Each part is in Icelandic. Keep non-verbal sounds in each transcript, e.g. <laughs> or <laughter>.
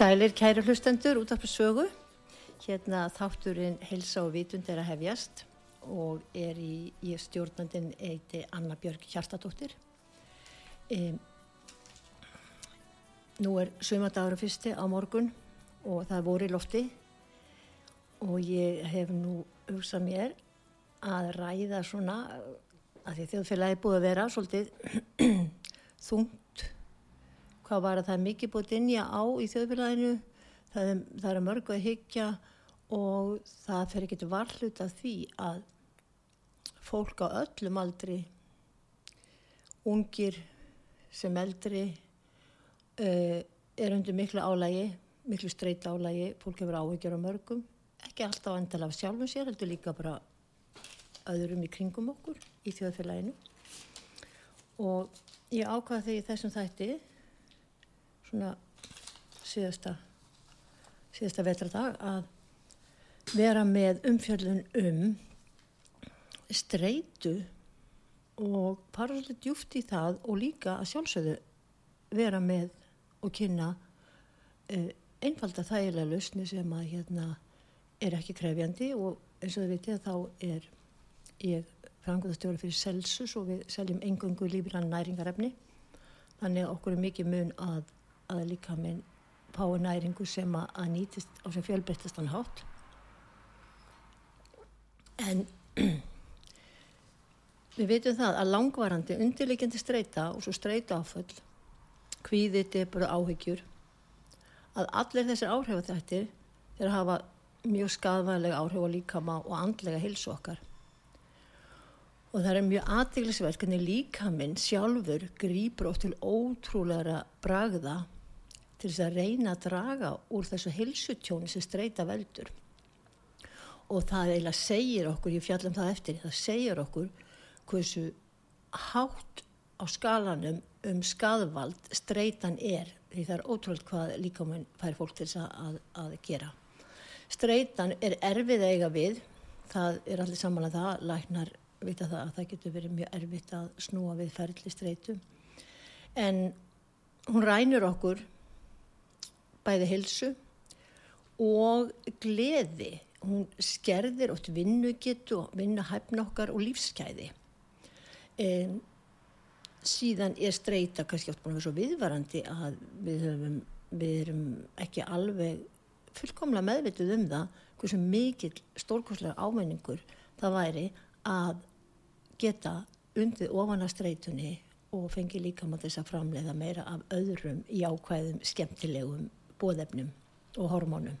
Sælir kæri hlustendur út af sögu. Hérna þátturinn Helsa og Vitund er að hefjast og er í, í stjórnandin eiti Anna Björg Hjartadóttir. E, nú er sömadagur fyrsti á morgun og það voru í lofti og ég hef nú hugsað mér að ræða svona að því þjóðfélagi búið að vera svolítið <clears throat> þungt hvað var að það er mikið búið dinja á í þjóðfélaginu. Það er, það er mörgu að hyggja og það fer til varlut að því að fólk á öllum aldri ungir sem eldri uh, er undir miklu álægi miklu streyt álægi fólk hefur áhyggjur á mörgum. Ekki alltaf endala af sjálfum sér heldur líka bara öðrum í kringum okkur í þjóðfélaginu. Og ég ákvaði þegar þessum þætti svona síðasta síðasta vetradag að vera með umfjöldun um streitu og fara svolítið djúft í það og líka að sjálfsögðu vera með og kynna uh, einfalda þægilega lausni sem að hérna er ekki krefjandi og eins og þið vitið þá er ég frangöðastjóri fyrir Celsus og við seljum engungu lífrann næringarefni. Þannig að okkur er mikið mun að, að líka minn fái næringu sem að, nýtist á sem fjölbreyttastan hátt. En <clears throat> við veitum það að langvarandi undirleikjandi streyta og svo streyta áföll hvíði, debur og áhyggjur að allir þessir áhrifatættir þeir hafa mjög skadvæðilega áhrif á líkama og andlega hilsu okkar. Og það er mjög aðteglisverð hvernig líkaminn sjálfur grýpur ótt til ótrúlega bragða til þess að reyna að draga úr þessu hilsutjóni sem streyta veldur og það eiginlega segir okkur, ég fjallum það eftir, það segir okkur hversu hátt á skalanum um skadvald streytan er, því það er ótrúlega hvað líka mann fær fólk til þess að, að gera. Streytan er erfið eiga við, það er allir samanlega það, læknar vita það að það getur verið mjög erfitt að snúa við ferli streytu, en hún rænur okkur bæði hilsu og gleði. Hún skerðir ótt vinnugitt og vinnuhæfn okkar og lífskeiði en síðan er streyta kannski oft búin að vera svo viðvarandi að við, höfum, við erum ekki alveg fullkomlega meðvitið um það hversu mikil stórkoslega ámenningur það væri að geta undið ofan að streytunni og fengi líka maður þess að framleiða meira af öðrum jákvæðum skemmtilegum bóðefnum og hormónum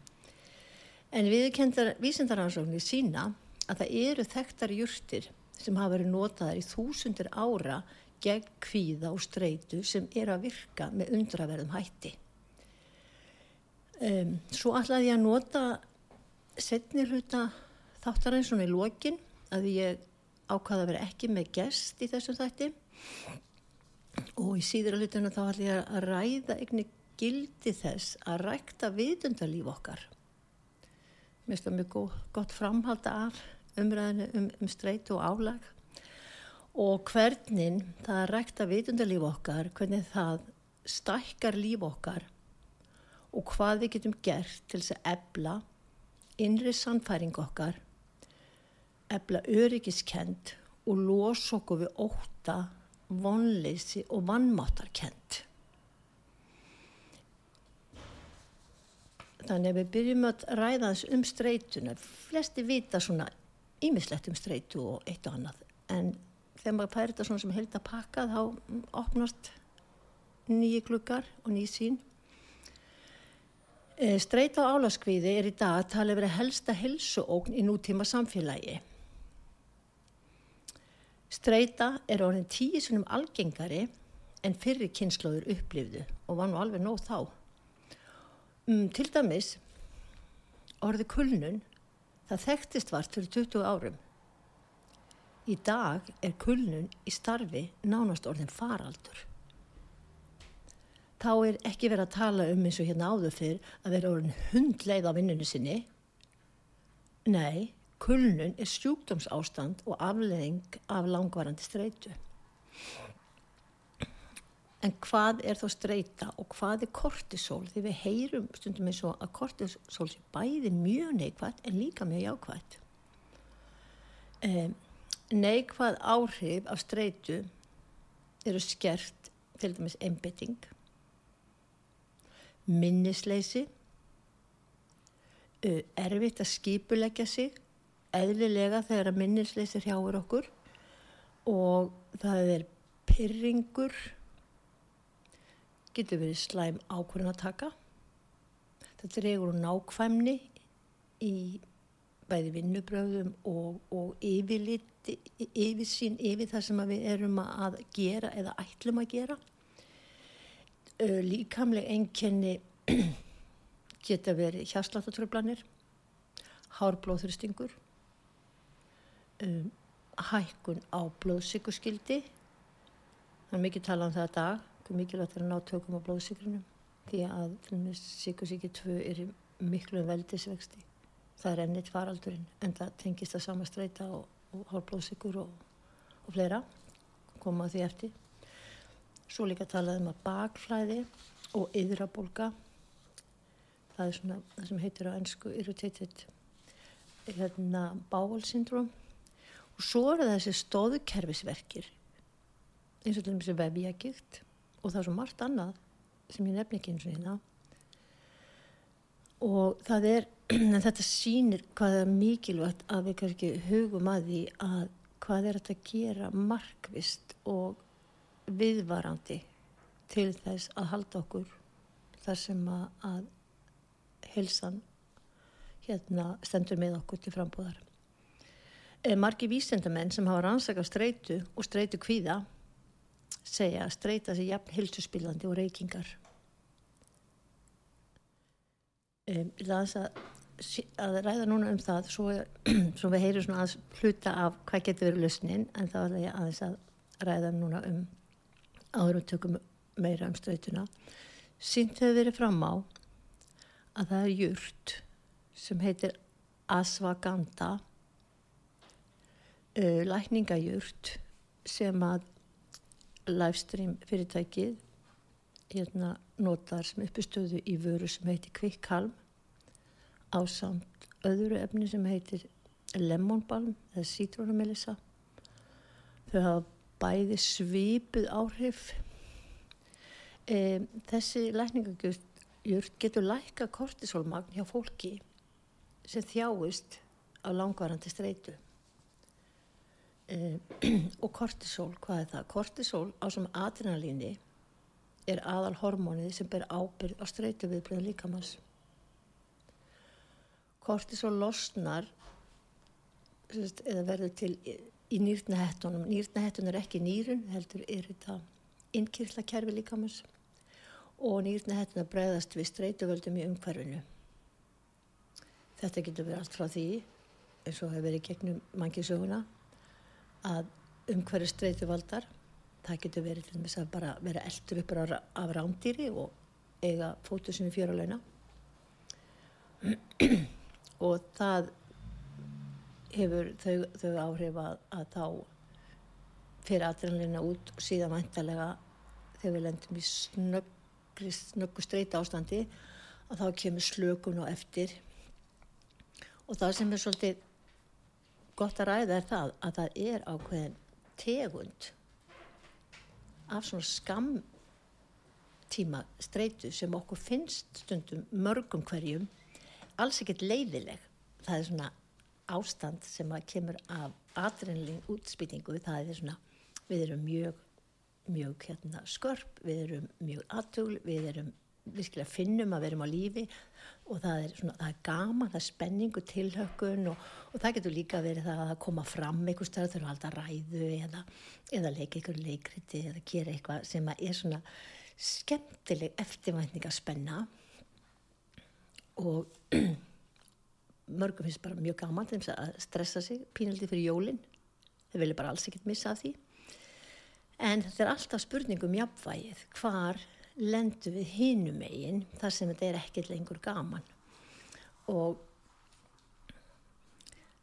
En viðkendar vísindaransóknir sína að það eru þekktar júrtir sem hafa verið notaðar í þúsundir ára gegn kvíða og streitu sem er að virka með undraverðum hætti. Um, svo ætlaði ég að nota setni hluta þáttaræðin svona í lokin að ég ákvaða að vera ekki með gest í þessum þætti og í síðra hlutuna þá ætla ég að ræða eigni gildi þess að rækta vitundalíf okkar mér finnst það mjög gott framhald af umræðinu um, um streytu og álag og hvernig það rækta vitundalíf okkar, hvernig það stækkar líf okkar og hvað við getum gert til þess að ebla innri sannfæring okkar, ebla öryggiskend og los okkur við óta, vonleysi og vannmáttarkend. Þannig að við byrjum að ræða þess um streytuna. Flesti vita svona ímislegt um streytu og eitt og annað. En þegar maður pærir þetta svona sem held að pakka þá opnast nýju klukkar og nýj sín. E, Streyta á álaskviði er í dag að tala verið helsta helsuógn í nútíma samfélagi. Streyta er orðin tíu svonum algengari en fyrri kynnslóður upplifðu og var nú alveg nóð þá. Um, til dæmis orði kulnun það þekktist vart fyrir 20 árum. Í dag er kulnun í starfi nánast orðin faraldur. Þá er ekki verið að tala um eins og hérna áður fyrr að vera orðin hundleið á vinnunni sinni. Nei, kulnun er sjúkdómsástand og afleðing af langvarandi streitu. En hvað er þá streyta og hvað er kortisol? Því við heyrum stundum eins og að kortisol sé bæði mjög neikvægt en líka mjög jákvægt. Um, neikvæð áhrif af streytu eru skert til dæmis einbytting, minnisleysi, erfitt að skipuleggja sig, eðlilega þegar að minnisleysi hrjáur okkur og það er pyrringur, getur verið slæm ákvörðan að taka. Það dregur nákvæmni í bæði vinnubröðum og, og yfirlit, yfirsýn yfir það sem við erum að gera eða ætlum að gera. Líkamleg enkenni <clears throat> geta verið hjarsláttatröflanir, hárblóðþurstingur, um, hækkun á blóðsíkurskildi. Það er mikið talað um það að dag, mikilvægt er að ná tökum á blóðsíkrunum því að síkursíki 2 er miklu veldisvexti. Það er ennitt faraldurinn en það tengist að sama streyta og, og hálfblóðsikur og, og fleira koma því eftir. Svo líka talaðum að bakflæði og yðrabólka það er svona það sem heitir á ennsku irritated hérna bávalsyndrom og svo eru þessi stóðukerfisverkir eins og til og með þessi vefjagikt og það er svo margt annað sem ég nefni ekki eins og hérna og það er <clears throat> en þetta sýnir hvað er mikilvægt að við kannski hugum að því að hvað er þetta að gera markvist og viðvarandi til þess að halda okkur þar sem að, að helsan hérna stendur með okkur til frambúðar. E, margi vísendamenn sem hafa rannsakað streitu og streitu kvíða segja að streita sig jafn hilsuspillandi og reykingar. Um, ég las að að ræða núna um það svo, <clears throat> svo við heyrum svona að hluta af hvað getur verið lausnin en þá er það aðeins að ræða núna um áður og tökum meira um stöðtuna sínt hefur verið fram á að það er júrt sem heitir Asvaganda uh, lækningajúrt sem að livestream fyrirtækið hérna notar sem uppistöðu í vöru sem heitir Kvikkalm á samt öðru efni sem heitir lemonbalm eða citrónamelissa þau hafa bæði svipuð áhrif. E, þessi lækningagjurt getur læka kortisólmagn hjá fólki sem þjáist á langvarandi streitu <clears throat> og kortisól, hvað er það? kortisól á sem adrenalíni er aðal hormónið sem ber ábyrð á streitu viðbröðum líkamans kortisol losnar eða verður til í nýrnahettunum. Nýrnahettun er ekki nýrun, heldur er þetta innkýrslakerfi líkamans og nýrnahettuna bregðast við streytuvöldum í umhverfinu. Þetta getur verið allt frá því, eins og hefur verið gegnum mangi söguna, að umhverju streytuvaldar, það getur verið til þess að bara vera eldur uppur af rándýri og eiga fótu sem er fjöruleina <clears throat> og það hefur þau, þau áhrif að, að þá fyrir aðrænleina út og síðan vantarlega þegar við lendum í snöggri, snöggu streyta ástandi að þá kemur slökun og eftir. Og það sem er svolítið gott að ræða er það að það er ákveðin tegund af svona skam tíma streytu sem okkur finnst stundum mörgum hverjum alls ekkert leiðileg. Það er svona ástand sem að kemur af adrenalín útspýtingu. Það er svona, við erum mjög mjög hérna, skörp, við erum mjög aðtugl, við erum virkilega finnum að við erum á lífi og það er, svona, það er gaman, það er spenningu tilhökkun og, og það getur líka verið það að koma fram einhver stöð þurfa alltaf ræðu eða, eða leika einhver leikriti eða gera eitthvað sem er svona skemmtileg eftirvæntning að spenna og <clears throat> mörgum finnst bara mjög gaman til þess að stressa sig pínaldi fyrir jólinn þau vilja bara alls ekkert missa því. En þetta er alltaf spurningum jafnvægið, hvar lendu við hinum eigin þar sem þetta er ekkert lengur gaman. Og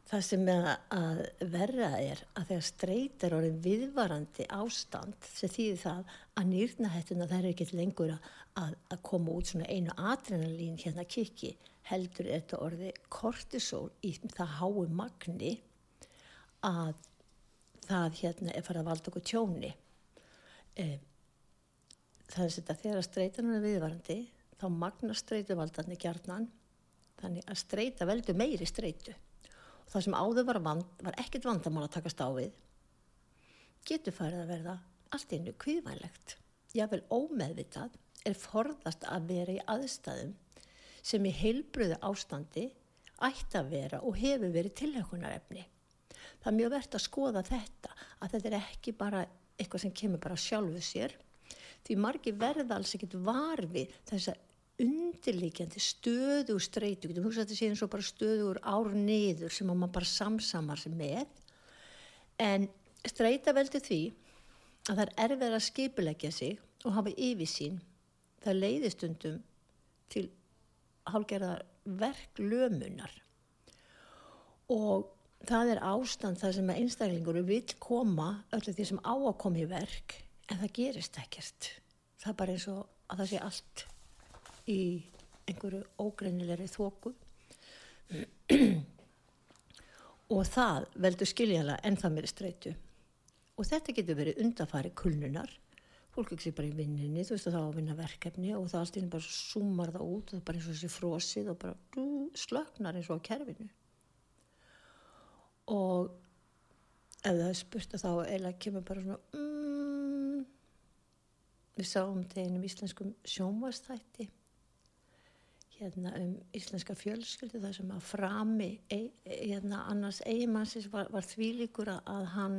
það sem að, að verra er að þegar streyt er orðin viðvarandi ástand sem þýðir það að nýrnahettuna þær er ekki lengur að, að koma út svona einu adrenalín hérna kiki heldur er þetta orði kortisol í það hái magni að það hérna er farið að valda okkur tjóni. E, er þetta þegar streytan er viðvarandi þá magna streytuvaldarni gjarnan þannig að streyta veldur meiri streytu það sem áður var, vand, var ekkert vandamál að takast á við getur farið að verða allt innu kvíðvænlegt. Jável ómeðvitað er forðast að vera í aðstæðum sem í heilbröðu ástandi ætti að vera og hefur verið tilhaukunarefni það er mjög verðt að skoða þetta að þetta er ekki bara eitthvað sem kemur bara sjálfuð sér því margi verða alls ekkit varfi þess að undirlíkjandi stöður streytu, getum hugsað þetta sé eins og bara stöður ár niður sem maður bara samsamar með. En streyta veldi því að það er erfið að skipulegja sig og hafa yfirsín það leiði stundum til hálgerðar verklömunar. Og það er ástand það sem að einstaklingur vil koma öllu því sem á að koma í verk en það gerist ekkert. Það er bara eins og að það sé allt í einhverju ógreinilegri þóku <clears throat> og það veldur skiljanlega en það mér streitu. Og þetta getur verið undafari kulnunar. Fólk ekki sé bara í vinninni þú veist að það á að vinna verkefni og það allt inn bara sumar það út það er bara eins og þessi frosið og bara slöknar eins og á kerfinu. Og ef það er spurt að þá eila kemur bara svona mm, við sáum þetta einum íslenskum sjónvastætti hérna um íslenska fjölskyldu þar sem að frami e, hérna annars eigimannsins var, var þvílikur að, að hann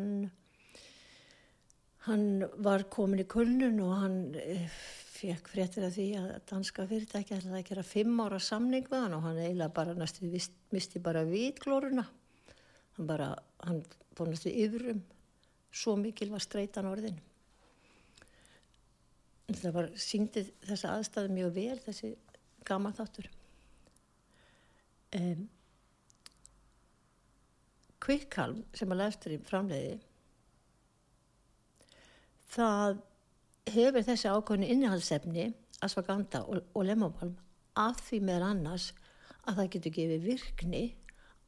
hann var komin í kulnun og hann e, fekk fréttir af því að danska fyrirtæki ætlaði að gera fimm ára samning með hann og hann eiginlega bara næstu misti bara vitglóruna. Hann bara, hann fór næstu yfirum svo mikil var streytan orðin það var síndið þessa aðstæðu mjög vel þessi gama þáttur. Um, kvikkalm sem að lefsturinn framleiði það hefur þessi ákvönu innihaldsefni asfaganda og, og lemmabalm af því meðal annars að það getur gefið virkni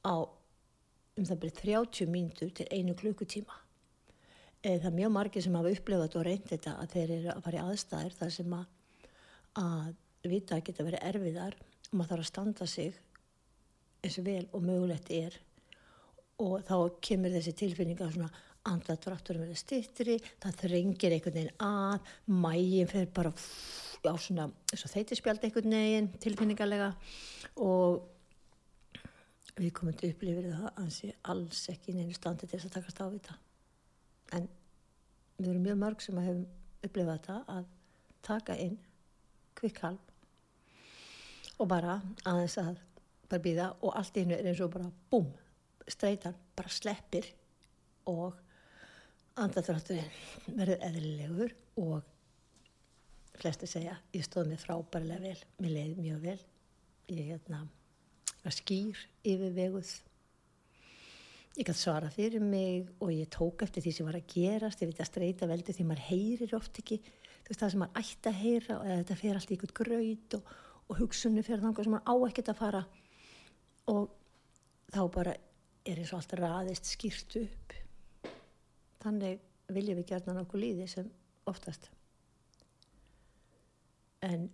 á um það byrjið 30 mínutur til einu klukkutíma það er mjög margir sem hafa upplefað og reynd þetta að þeir eru að fara í aðstæðir þar sem að, að vita að geta verið erfiðar og maður þarf að standa sig eins og vel og mögulegt er. Og þá kemur þessi tilfinninga svona andladrátturum verið stittri, það þrengir einhvern veginn að, mægin fer bara á svona þeitirspjald einhvern veginn tilfinningarlega. Og við komum til upplifir það að hans er alls ekki neina standi til þess að takast á þetta en við erum mjög mörg sem að hefum upplifað þetta að taka inn kvikkalm og bara aðeins að bara býða og allt í hennu er eins og bara búm, streytan bara sleppir og andadrátturinn verður eðlilegur og flesti segja ég stóð mér frábærlega vel mér leiði mjög vel. Ég hérna, var skýr yfir veguð ég gæti svara fyrir mig og ég tók eftir því sem var að gerast. Ég veit að streyta veldi því maður heyrir oft ekki. Þú veist það sem maður ætti að heyra og þetta fer allt í ykkur gröð og og hugsunni fyrir þangar sem hann á ekkert að fara. Og þá bara er eins og allt raðist skýrt upp. Þannig viljum við gerna nokkuð líði sem oftast. En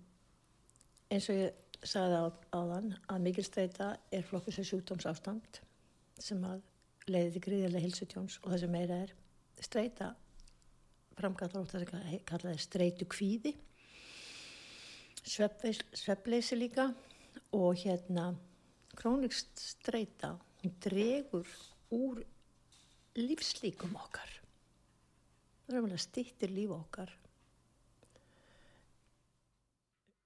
eins og ég sagði á, á þann að mikilstreita er flokkus af sjúkdómsástand sem að leiði til gríðilega hilsutjóns og það sem meira er streita framkallar ótt að kalla það streitu kvíði sveppleysi líka og hérna krónikst streyta hún dregur úr lífslíkum okkar. Það er vel að stýttir líf okkar.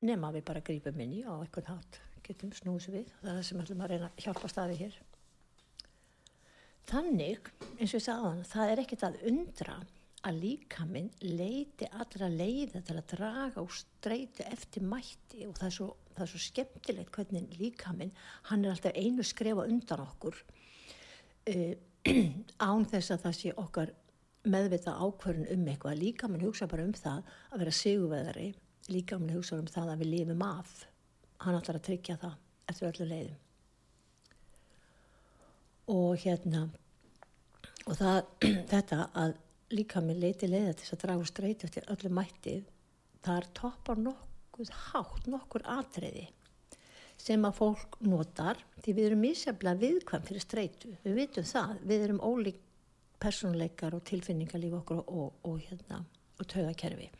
Nema við bara grípum inn í á eitthvað hát getum snús við. Það er það sem ætlum að reyna að hjálpa staði hér þannig eins og ég sagði það er ekkert að undra að líkaminn leiti allra leiða til að draga úr streyti eftir mætti og það er svo, það er svo skemmtilegt hvernig líkaminn, hann er alltaf einu skrefa undan okkur. E, <clears throat> án þess að það sé okkar meðvita ákvörðun um eitthvað. Líka mann hugsa bara um það að vera sigurveðari líka mann hugsa um það að við lifum af. Hann ætlar að tryggja það eftir öllu leiðum og hérna og það, <clears throat> þetta að líka með leiti leiða til þess að draga streyt eftir öllu mættið þar toppar nokkuð hátt nokkur atriði sem að fólk notar því við erum misjaflega viðkvæm fyrir streytu við vitum það, við erum ólík personleikar og tilfinningarlíf okkur og, og, og hérna og tögakerfi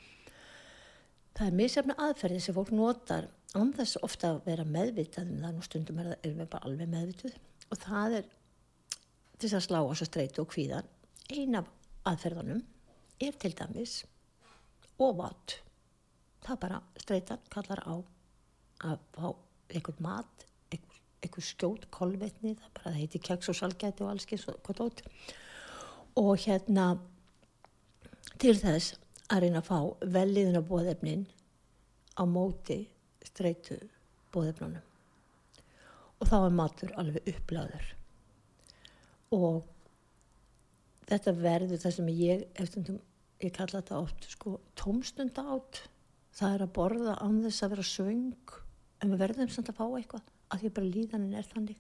það er misjaflega aðferði sem fólk notar þess ofta að vera meðvitað um það. Nú stundum er, er við bara alveg meðvituð. Og það er til þess að slá á svo streytu og kvíðan eina aðferðunum er til dæmis ofátt það bara streytan kallar á að fá einhvern mat einhver, einhver skjót kolvetni það bara það heiti keks og salgæti og alls og, hérna til þess að reyna að fá velliðuna bóðefnin á móti streytu bóðefnunum og þá er matur alveg upplæður og þetta verður það sem ég eftir ég kalla þetta oft sko, tómstunda átt það er að borða án þess að vera söng en við verðum samt að fá eitthvað að því bara líðanin er þannig.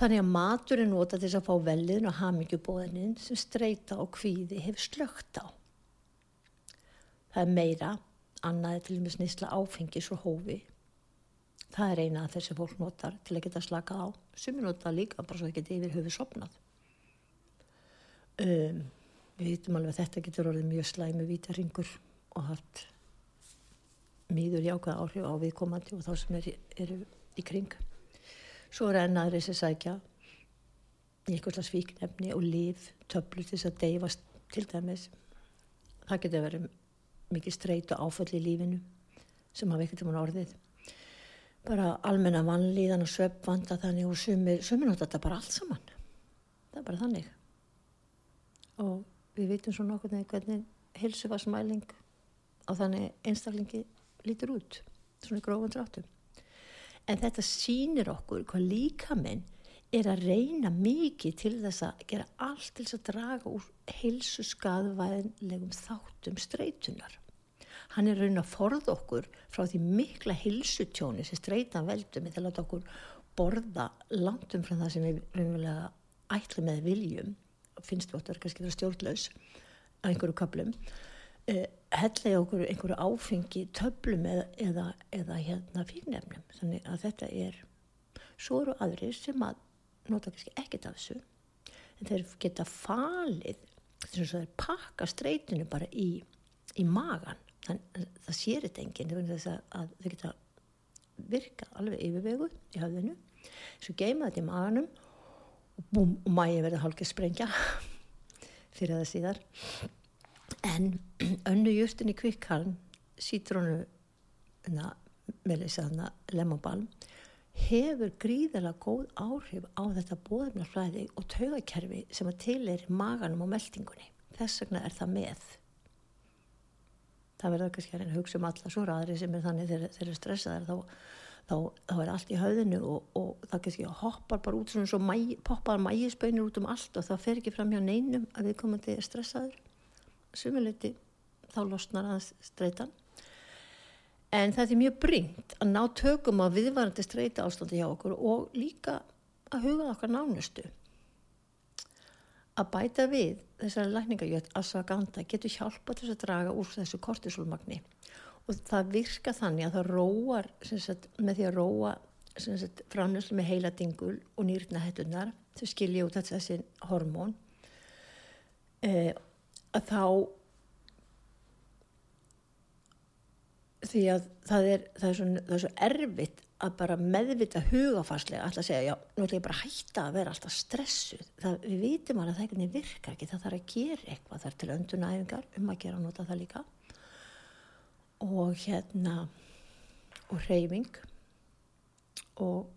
Þannig að matur er nota til að fá velliðin og hamingjubóðinin sem streyta og kvíði hefur slögt á. Það er meira annaði til og með snýsla áfengis og hófi. Það er eina af þessi fólk notar til að geta slakað á sumi notar líka bara svo að geta yfir höfu sopnað um, við vitum alveg að þetta getur orðið mjög slæmi vítaringur og haft mýður jákvæða áhrif á viðkomandi og þá sem eru er í kring. Svo er ennaðri sem sækja í eitthvað svíknefni og líf töflu til þess að deyfast til dæmis. Það getur verið mikið streyt og áföll í lífinu sem hafa ekkert um hann orðið bara almenna vannlíðan og söpvanda þannig og sumir, sumir nota þetta bara allt saman. Það er bara þannig. Og við vitum svo nokkur hvernig hilsufarsmæling á þannig einstaklingi lítur út svona grófan dráttum. En þetta sínir okkur hvað líkamenn er að reyna mikið til þess að gera allt til þess að draga úr hilsu skadvæðinlegum þáttum streytunar hann er raun að forða okkur frá því mikla hilsutjóni sem streytan veldum eða láta okkur borða langt um frá það sem við raunverulega ætlum með viljum. Finnst við óttu að kannski vera stjórnlaus á einhverju kaplum eh, hella í okkur einhverju áfengi töflum eða, eða, eða hérna fíknefnum þannig að þetta er svo eru aðrir sem að nota kannski ekkert af þessu en þeir geta falið þess að þeir pakka streytinu bara í, í magan að það sér þetta enginn að, þau geta virka alveg yfirvegu í hafðinu svo geima þetta í maganum og búm og mægi verður hálfgeð sprengja <laughs> fyrir það síðar. En <clears throat> önnu justin í kvikkarn sítrónu með þess að lemonbalm hefur gríðilega góð áhrif á þetta bóðumlarflæði og taugakerfi sem að til er maganum og meldingunni þess vegna er það með það verður kannski að hugsa um alla svo ræðri sem er þannig þegar þeir eru stressaðar þá, þá, þá er allt í höfðinu og, og það kannski hoppar bara út svona svo mæ, poppar mægisbönir út um allt og það fer ekki fram hjá neinum að við komum til stressaður sumuleiti þá losnar að streytan en það er mjög bringt að ná tökum á viðvarandi streyta ástandi hjá okkur og líka að huga okkar nánustu. Að bæta við þessari lækningajöld asaganda getur hjálpa til að draga úr þessu kortisólmagni og það virka þannig að það róar sagt, með því að róa framlöslu með heiladingul og nýrnahettunar þau skilja út þessi hormón eh, að þá því að það er, það er, svo, það er svo erfitt að bara meðvita hugafarslega alltaf segja, já, nú ætlum ég bara að hætta að vera alltaf stressuð. Það, við vitum alveg að það eitthvað virkar ekki, það þarf að gera eitthvað þar til öndunæfingar um að gera og nota það líka. Og hérna og reyfing og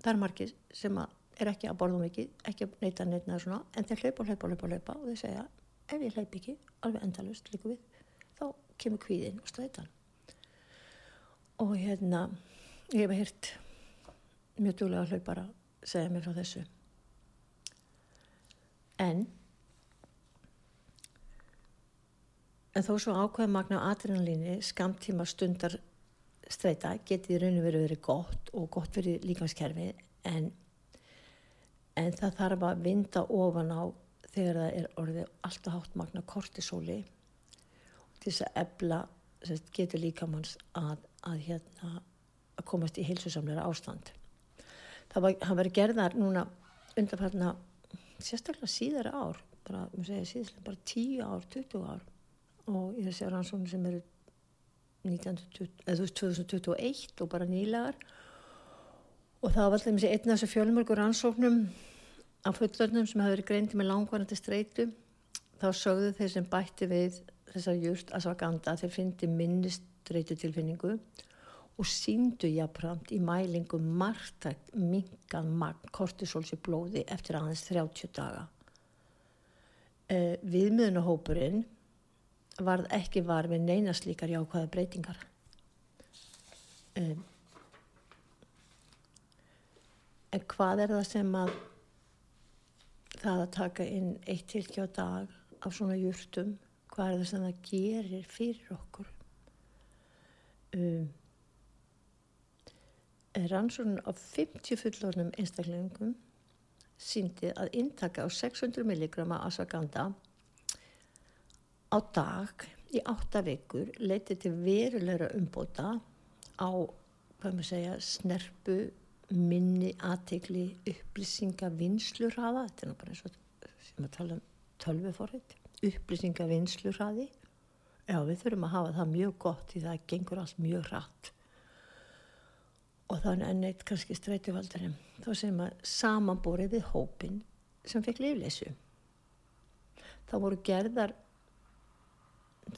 það er margir sem er ekki að borða mikið, ekki að neyta neytna svona, en þeir hlaupa og hlaupa og hlaupa og hlaupa og þeir segja, ef ég hlaup ekki alveg endalust líka við, þá kemur kvíðin og strætan. Og hérna ég hef heyrt mjög dúlega hlaupara segja mér frá þessu. En en þó svo ákveða magna adrenalíni skamtíma stundar streyta getið í rauninu verið verið gott og gott fyrir líkanskerfi en, en það þarf að vinda ofan á þegar það er orðið alltaf hátt magna kortisóli til þess að ebla getur líkamanns að, að, hérna, að komast í heilsusamleira ástand. Það var, var gerðar núna undanfarnar sérstaklega síðara ár bara, segja, bara 10 ár, 20 ár. Og ég sé rannsóknum sem eru 2021 og bara nýlegar. Og það var alltaf einn af þessu fjölmörgur rannsóknum af fullörnum sem hafi verið greindi með langvarandi streitu. Þá sögðu þeir sem bætti við þessar júrt asfaganda þeir fyndi minnist streitu og síndu jápramt í mælingu margtækt mingan magn kortisóls í blóði eftir aðeins 30 daga. Eh, viðmiðunahópurinn varð ekki var með neina slíkar jákvæða breytingar. Um, en hvað er það sem að það að taka inn eitt tilkjá dag af svona júrtum, hvað er það sem það gerir fyrir okkur? Um, rannsóknun á 50 fullornum einstaklingum síndi að intaka á 600 mg asaganda á dag í átta vikur leiti til verulegra umbóta á, segja, snerpu, minni, aðtegli, upplýsinga, vinslurraða, þetta er náttúrulega eins og sem að tala um tölveforrið, upplýsinga, vinslurraði. Já, við þurfum að hafa það mjög gott því það gengur allt mjög rætt. Og þannig enn eitt kannski streytivaldarinn, þá sem að samanbórið við hópin sem fekk lifleysu. Það voru gerðar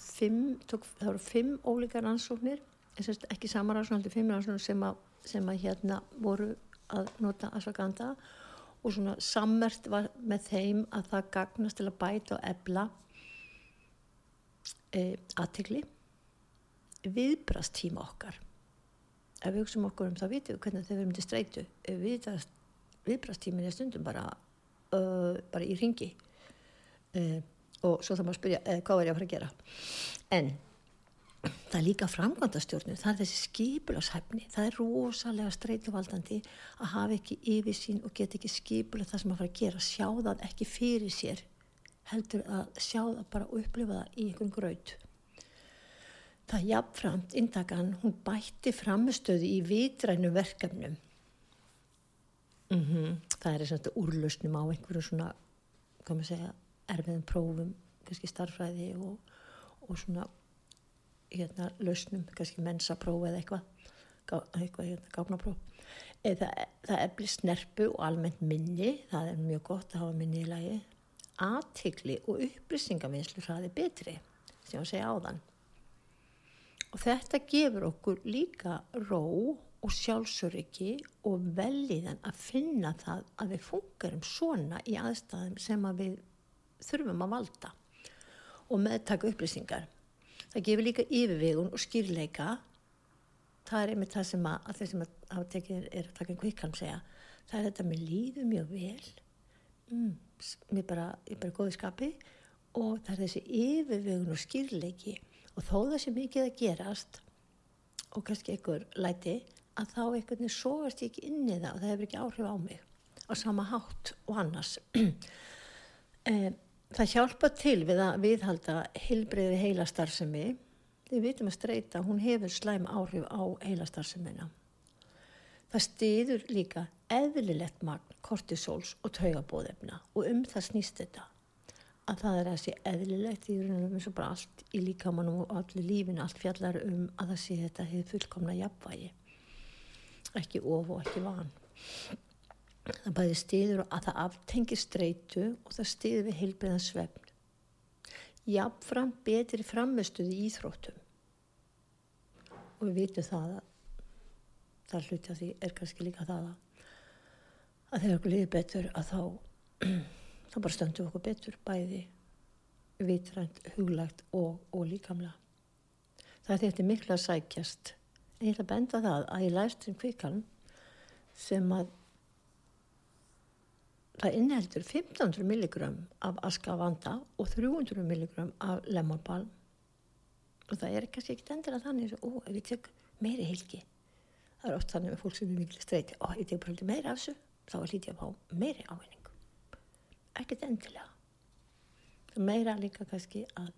fimm, tók, það voru fimm ólíkar rannsóknir ekki samar rannsóknir, fimm rannsóknir sem að, sem að hérna voru að nota asfaganda og svona sammert var með þeim að það gagnast til að bæta og ebla e, aðtegli viðbrast tíma okkar ef við hugsaum okkur um það vitum við hvernig þau verðum til streitu. Viðbrast tímin er stundum bara uh, bara í ringi uh, og svo þá maður spyrja eh, hvað var ég að fara að gera? En það er líka framkvæmdastjórnir það er þessi skipulashæfni það er rosalega streytuvaldandi að hafa ekki yfir sín og geta ekki skipula það sem að fara að gera sjá það ekki fyrir sér heldur að sjá það bara og upplifa það í einhvern gröð það jafnframt intakan hún bætti framistöðu í vitrænu verkefnum mm -hmm. það er að úrlausnum á einhverju svona maður segja erfiðum prófum, kannski starfræði og, og svona hérna lausnum, kannski mensapróf eða eitthvað, eitthvað hérna gáfnapróf. Eða, það er blið snerpu og almennt minni, það er mjög gott að hafa minni í lagi, aðtikli og upplýsingavinslu hraði betri, sem ég að segja áðan. Og þetta gefur okkur líka ró og sjálfsöryggi og velíðan að finna það að við fungerum svona í aðstæðum sem að við þurfum að valda og meðtaka upplýsingar. Það gefur líka yfirvegun og skýrleika. Það er einmitt það sem að, að þeir sem hafa tekið er að taka einn kvikkalm segja. Það er þetta með líðu mjög vel, mm, mér bara, ég er bara góði skapi og það er þessi yfirvegun og skýrleiki og þó það sem mikið að gerast og kannski einhver læti að þá einhvern veginn sóast ég ekki inn í það og það hefur ekki áhrif á mig á sama hátt og annars. um, <clears throat> Það hjálpa til við að viðhalda heilbreyði heilastarðsemi. Við vitum að streyta, hún hefur slæm áhrif á heilastarðsemina. Það stiður líka eðlilegt magn kortisóls og taugabóðefna og um það snýst þetta. Að það er að sé eðlilegt í raunum eins og bara allt í líkamannum og allir lífinu, allt fjallar um að það sé þetta hefur fullkomna jafnvægi. Ekki of og ekki van. Það bæði stiður að það aftengir streitu og það stiður við heilbriðan svefn. Jafnfram betri framistuði í Íþróttum. Og við vitum það að það hluti að því er kannski líka það að, að þegar okkur liður betur að þá <clears throat> þá bara stöndum okkur betur bæði vitrænt, huglagt og, og líkamlega það er þetta miklu að sækjast. En ég ætla að benda það að ég læst um kvikalm sem að það inneheldur 1500 milligram af askavanda og 300 milligram af lemonbalm og það er kannski ekkert endilega þannig ó, ef ég tek meiri heilki. Það er oft þannig með fólk sem er mikil streyti og ég tek bara meira af þessu þá er lítið að fá meiri ávinning ekkert endilega. Meira líka kannski að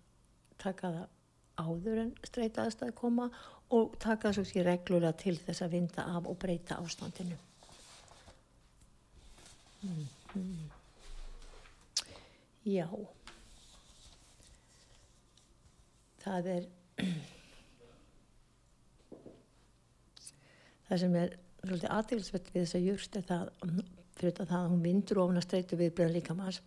taka það áður en streyta aðstæði koma og taka það svo ekki reglulega til þess að vinda af og breyta ástandinu. Mm -hmm. já. Það er <clears throat> það sem er svolítið aðtilsvett við þess að júrst er það fyrir það að hún vindur ofna streytu viðbröðum líka maður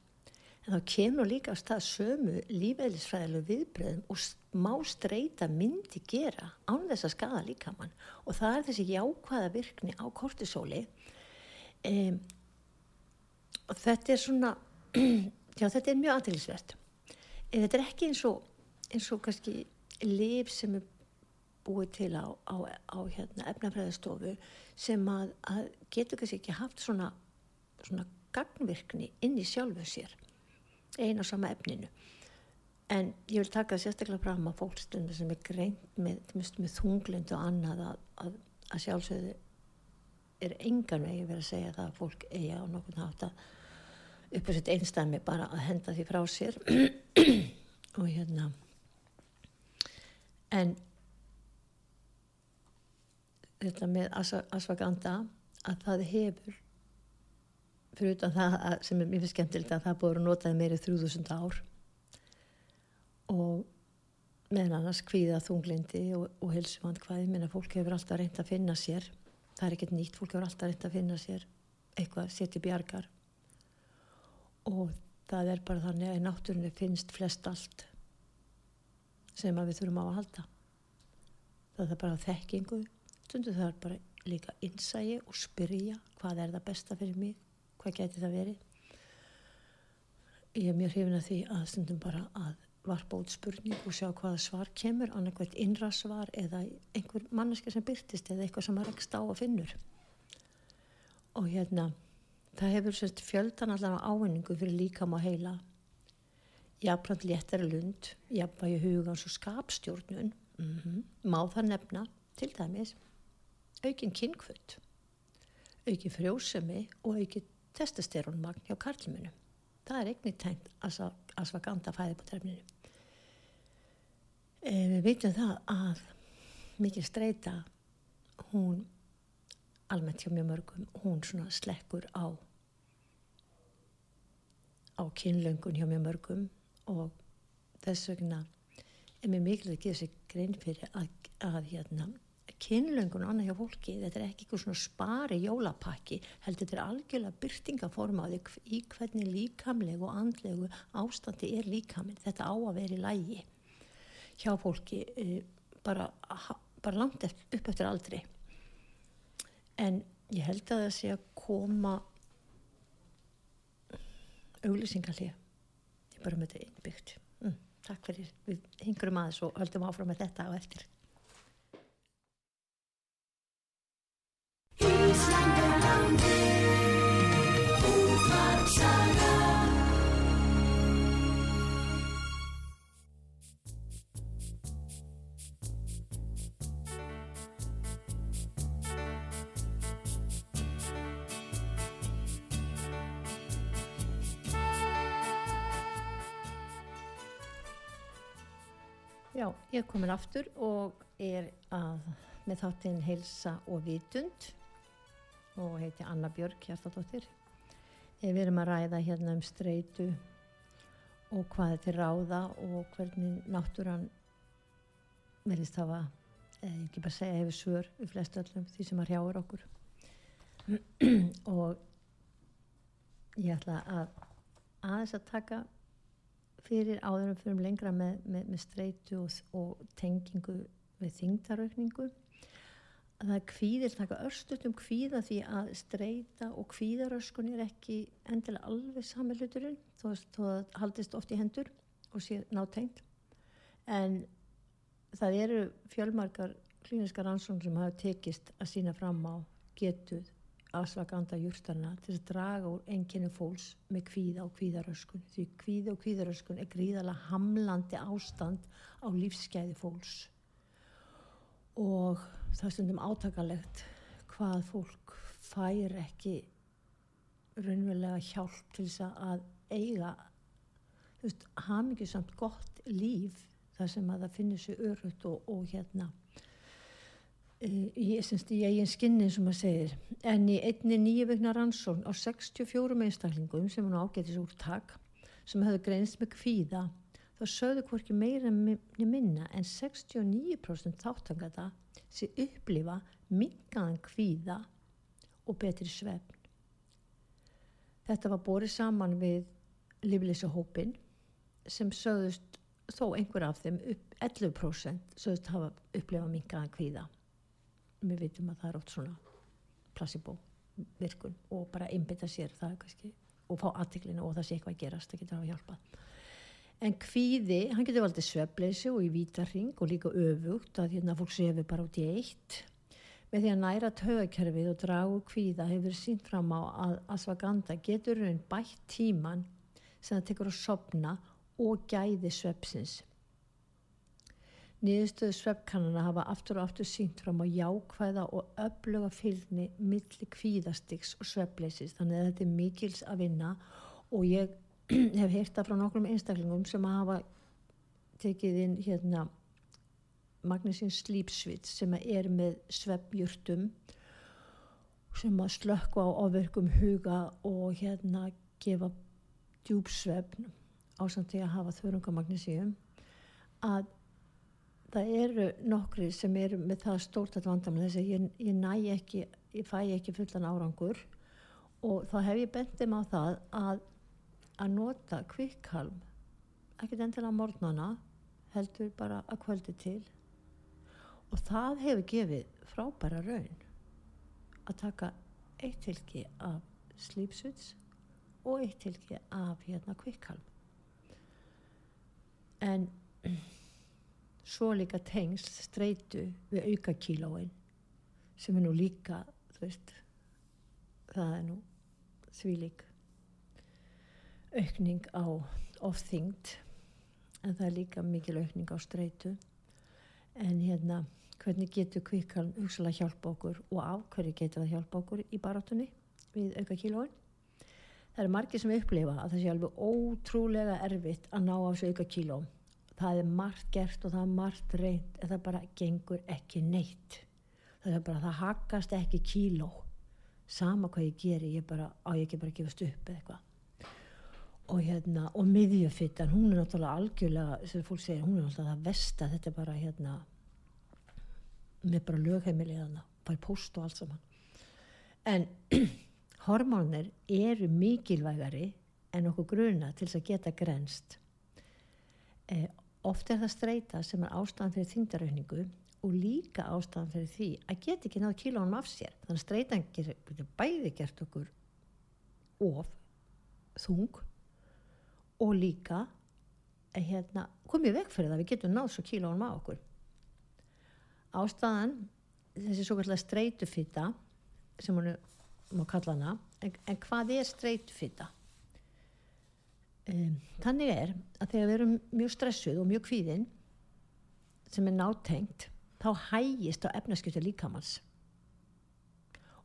en þá kemur líka að stað sömu lífeyðlisfræðilegu viðbröðum og má streyta myndi gera án þess að skada líka mann og það er þessi jákvæða virkni á kortisóli. Um, og þetta er svona <clears throat> já þetta er mjög aðtilsvett en þetta er ekki eins og eins og kannski liv sem er búið til á, á, á hérna, efnafræðistofu sem að, að getur kannski ekki haft svona, svona gagnvirkni inn í sjálfu sér eina á sama efninu. En ég vil taka sérstaklega fram að fólkstundu sem er greint með, með þunglind og annað að, að, að sjálfsögðu er engan vegi verið að segja það að fólk eiga á nokkurn hátt að upp á sitt einstæmi bara að henda því frá sér. <clears throat> Og hérna en þetta með asfaganda að það hefur fyrir utan það að, sem er mjög skemmtilegt að það búið að notaði meiri 3000 ár. Og meðan annars kvíða þunglindi og, og helsumand hvaði minna fólk hefur alltaf reynd að finna sér. Það er ekkert nýtt, fólk hefur alltaf reynd að finna sér eitthvað setja bjargar og það er bara þannig að í náttúrunni finnst flest allt sem við þurfum á að halda. Það er bara þekkingu. Stundu það er bara líka innsægi og spyrja hvað er það besta fyrir mig hvað getur það verið ég er mjög hrifin að því að stundum bara að varpa út spurning og sjá hvaða svar kemur annarkvæmt innra svar eða einhver manneski sem byrtist eða eitthvað sem maður rekst á að finnur og hérna það hefur sérst fjöldan allar ávinningu fyrir líkam að heila jafnframt léttari lund jafnvægi hugans og skapstjórnun mm -hmm. má það nefna til dæmis aukin kynkvöld, aukin frjósemi og aukin testosterónmagn hjá karlminu. Það er einnig tengt asfaganda fæði på trefninu. E, við veitum það að mikið streyta, hún almennt hjá mjög mörgum, hún svona slekkur á á kynlöngun hjá mjög mörgum og þess vegna er mér mikilvægt að gefa sér grein fyrir að, að hérna kynlöngun og annað hjá fólki þetta er ekki eitthvað svona spari jólapakki heldur þetta er algjörlega byrtingaformaði í hvernig líkamlegu og andlegu ástandi er líkaminn. Þetta á að vera í lægi hjá fólki e, bara, bara langt eftir, upp eftir aldri. En ég held að það sé að koma auglýsingarlega ég bara með þetta innbyggt. Mm, takk fyrir, við hingurum aðeins og höldum áfram með þetta á eftir Já, ég er komin aftur og er að, með þáttinn heilsa og vitund og heiti Anna Björk Hjartadóttir. Við erum að ræða hérna um streitu og hvað er til ráða og hvernig náttúran verðist hafa, eða ekki bara segja hefur svör við flest öllum því sem að hrjáur okkur. <clears throat> og ég ætla að aðeins að taka fyrir áðurum fyrir lengra með, með, með streitu og, og tengingu við þingdarökningu að það kvíðir, taka örstutum kvíða því að streita og kvíðaröskun er ekki endilega alveg sami hluturinn þó að haldist oft í hendur og sé nátengt en það eru fjölmarkar klíniska rannsókn sem hafa tekist að sína fram á getuð asvaganda júrtarna til að draga úr enginni fólks með kvíða og kvíðaröskun. Því kvíða og kvíðaröskun er gríðarlega hamlandi ástand á lífsgæði fólks. Og það er stundum átakalegt hvað fólk fær ekki raunverulega hjálp til þess að eiga þú veist, hafmyggjusamt gott líf þar sem að það finnir sér örutt og, og hérna í, semst, í eigin skinni sem maður segir. En í einni nýju vegna rannsókn á 64 einstaklingum sem hún ágætis úrtak sem hefðu greinst með kvíða þá sögðu hvorki meira minna en 69% þáttangata sem upplifa mingaðan kvíða og betri svefn. Þetta var borið saman við liflisa hópin sem sögðust þó einhver af þeim upp 11% sögðust hafa upplifa mingaðan kvíða. Við veitum að það er oft svona placebo virkun og bara einbita sér það kannski og fá aðtiklinu og það sé eitthvað að gerast það getur að hafa hjálpað en kvíði, hann getur valdið svefleysi og í vítarring og líka öfugt að hérna fólk sefi bara út í eitt. Með því að næra tögakerfið og dragu kvíða hefur sínt fram á að asfaganda getur raun bætt tíman sem það tekur að sopna og gæði svepsins Niðurstöðu sveppkannana hafa aftur og aftur sínt fram á jákvæða og öfluga fylgni milli kvíðastiks og sveppleysis þannig að þetta er mikils að vinna og ég hef heyrta frá nokkrum einstaklingum sem hafa tekið inn hérna Magnusín Slípsvits sem er með sveppjurtum sem að slökka á ofverkum huga og hérna gefa djúpsvefn á samt því að hafa þörungamagnísíum að það eru nokkri sem eru með það stórt að vandamlega þess að ég, ég næ ekki, ég fæ ekki fullan árangur og þá hef ég bendið mig á það að, að nota kvikkalm, ekkert endilega mornana, heldur bara að kvöldi til. Og það hefur gefið frábæra raun að taka eitt tilki af slípsuts og eitt tilki af hérna kvikkalm. En <clears throat> svo líka tengsl streitu við auka kílóin sem er nú líka veist, það er nú þvílik aukning á ofþyngd en það er líka mikil aukning á streitu. En hérna hvernig getur kvikkalm hugsalega hjálpa okkur og af hverju getur það hjálpa okkur í barátunni við auka kílóin? Það er margir sem upplifa að það sé alveg ótrúlega erfitt að ná á þessu auka kílóm það er margt gert og það er margt reynd en það bara gengur ekki neitt. Það er bara, það hakast ekki kíló. Sama hvað ég geri ég bara, á ég ekki bara að gefast upp eða eitthvað og hérna, og miðjöfittan hún er náttúrulega algjörlega sem fólk segir, hún er náttúrulega það vest að þetta er bara hérna með bara lögheimilið hana, bara post og allt saman. En <clears throat> hormónir eru mikilvægari en okkur gruna til þess að geta grenst eh, Oft er það streyta sem er ástæðan fyrir þingdarauðningu og líka ástæðan fyrir því að geta ekki náðu kílónum af sér. Þannig að streytan getur bæði gert okkur of þung og líka að hérna, komið vekk fyrir það við getum náðu svo kílónum af okkur. Ástæðan, þessi svo kallar streytufita sem hún má kalla hana, en, en hvað er streytufita? Um, þannig er að þegar við erum mjög stressuð og mjög kvíðinn sem er nátengt þá hægist á efnaskjötu líkamanns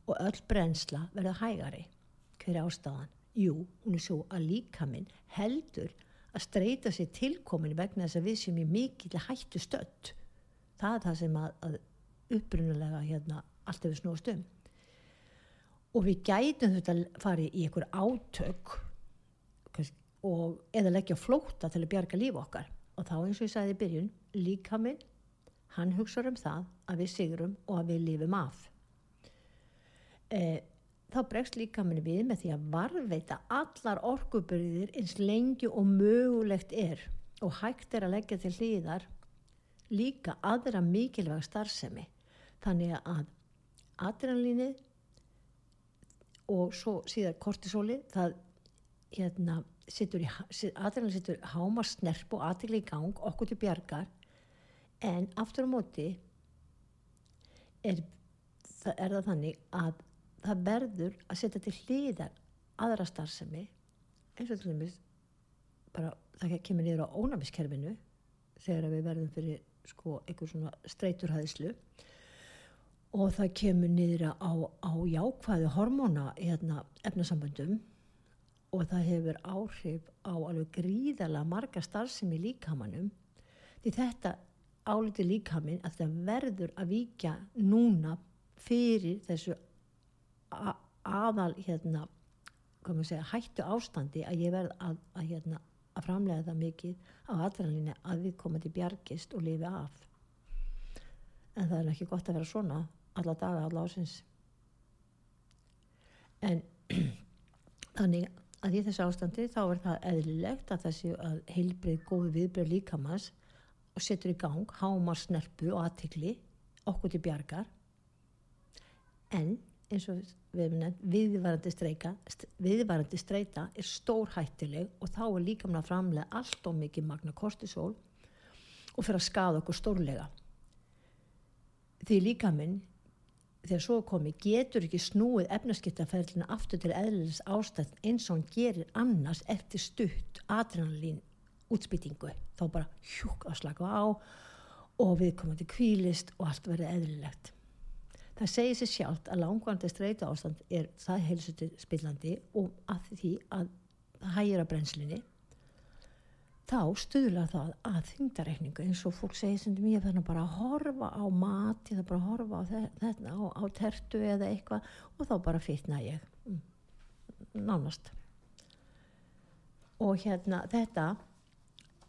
og öll brensla verða hægari hver er ástafan? Jú, hún er svo að líkaminn heldur að streyta sér tilkomin vegna þess að við sem er mikil hættu stött það er það sem að, að upprunulega hérna allt hefur snúast um. Og við gætum þetta að fara í einhver átök og eða leggja flóta til að bjarga líf okkar. Og þá eins og ég sagði í byrjun líka minn, hann hugsaður um það að við sigurum og að við lifum af. E, þá bregst líka minn við með því að varveita allar orkubyrðir eins lengi og mögulegt er. Og hægt er að leggja til hlýðar líka aðra mikilvæg starfsemi. Þannig að adrenalínið og svo síðan kortisóli það hérna aðræðan setur háma snerp og aðtegli í gang okkur til bjargar. En aftur á móti er, er það þannig að það verður að setja til hliðar aðra starfsemi eins og til dæmis bara það kemur niður á ónæmiskerfinu þegar við verðum fyrir sko einhver svona streyturhæðislu og það kemur niður á, á jákvæðu hormóna hérna, efnasamböndum. Og það hefur áhrif á alveg gríðala marga starfsemi líkamannum því þetta áliti líkaminn að það verður að vika núna fyrir þessu aðal hérna, segja, hættu ástandi að ég verð að, að, hérna, að framlega það mikið á aðræðinni að við komum til bjargist og lifi af. En það er ekki gott að vera svona alla daga, alla ásins en <clears throat> þannig að í þessu ástandi þá er það eðlilegt að þessi að heilbrið góði viðbröð líkamans og setur í gang hámar snerpu og aðtikli okkur til bjargar. En eins og við hefum nefnt viðvarandi streika viðvarandi streita er stór hættileg og þá er líka mann að framlega allt og mikið magna kortisol og fyrir að skada okkur stórlega. Því líka minn þegar svo komi getur ekki snúið efnaskiptaferðlina aftur til eðlilis ástætt eins og hann gerir annars eftir stutt adrenalín útspýtingu. Þá bara hjúk að slaka á og við komum til kvílist og allt verður eðlilegt það segir sér sjálft að langvarandi streytu ástand er það heilsutu spillandi og að því að það hægir að brennslinni þá stuðla það að þingdareikningu eins og fólk segir sem ég þannig bara að horfa á mat ég það bara að horfa á þetta á, á tertu eða eitthvað og þá bara fyrtna ég. Mm. nánast. Og hérna þetta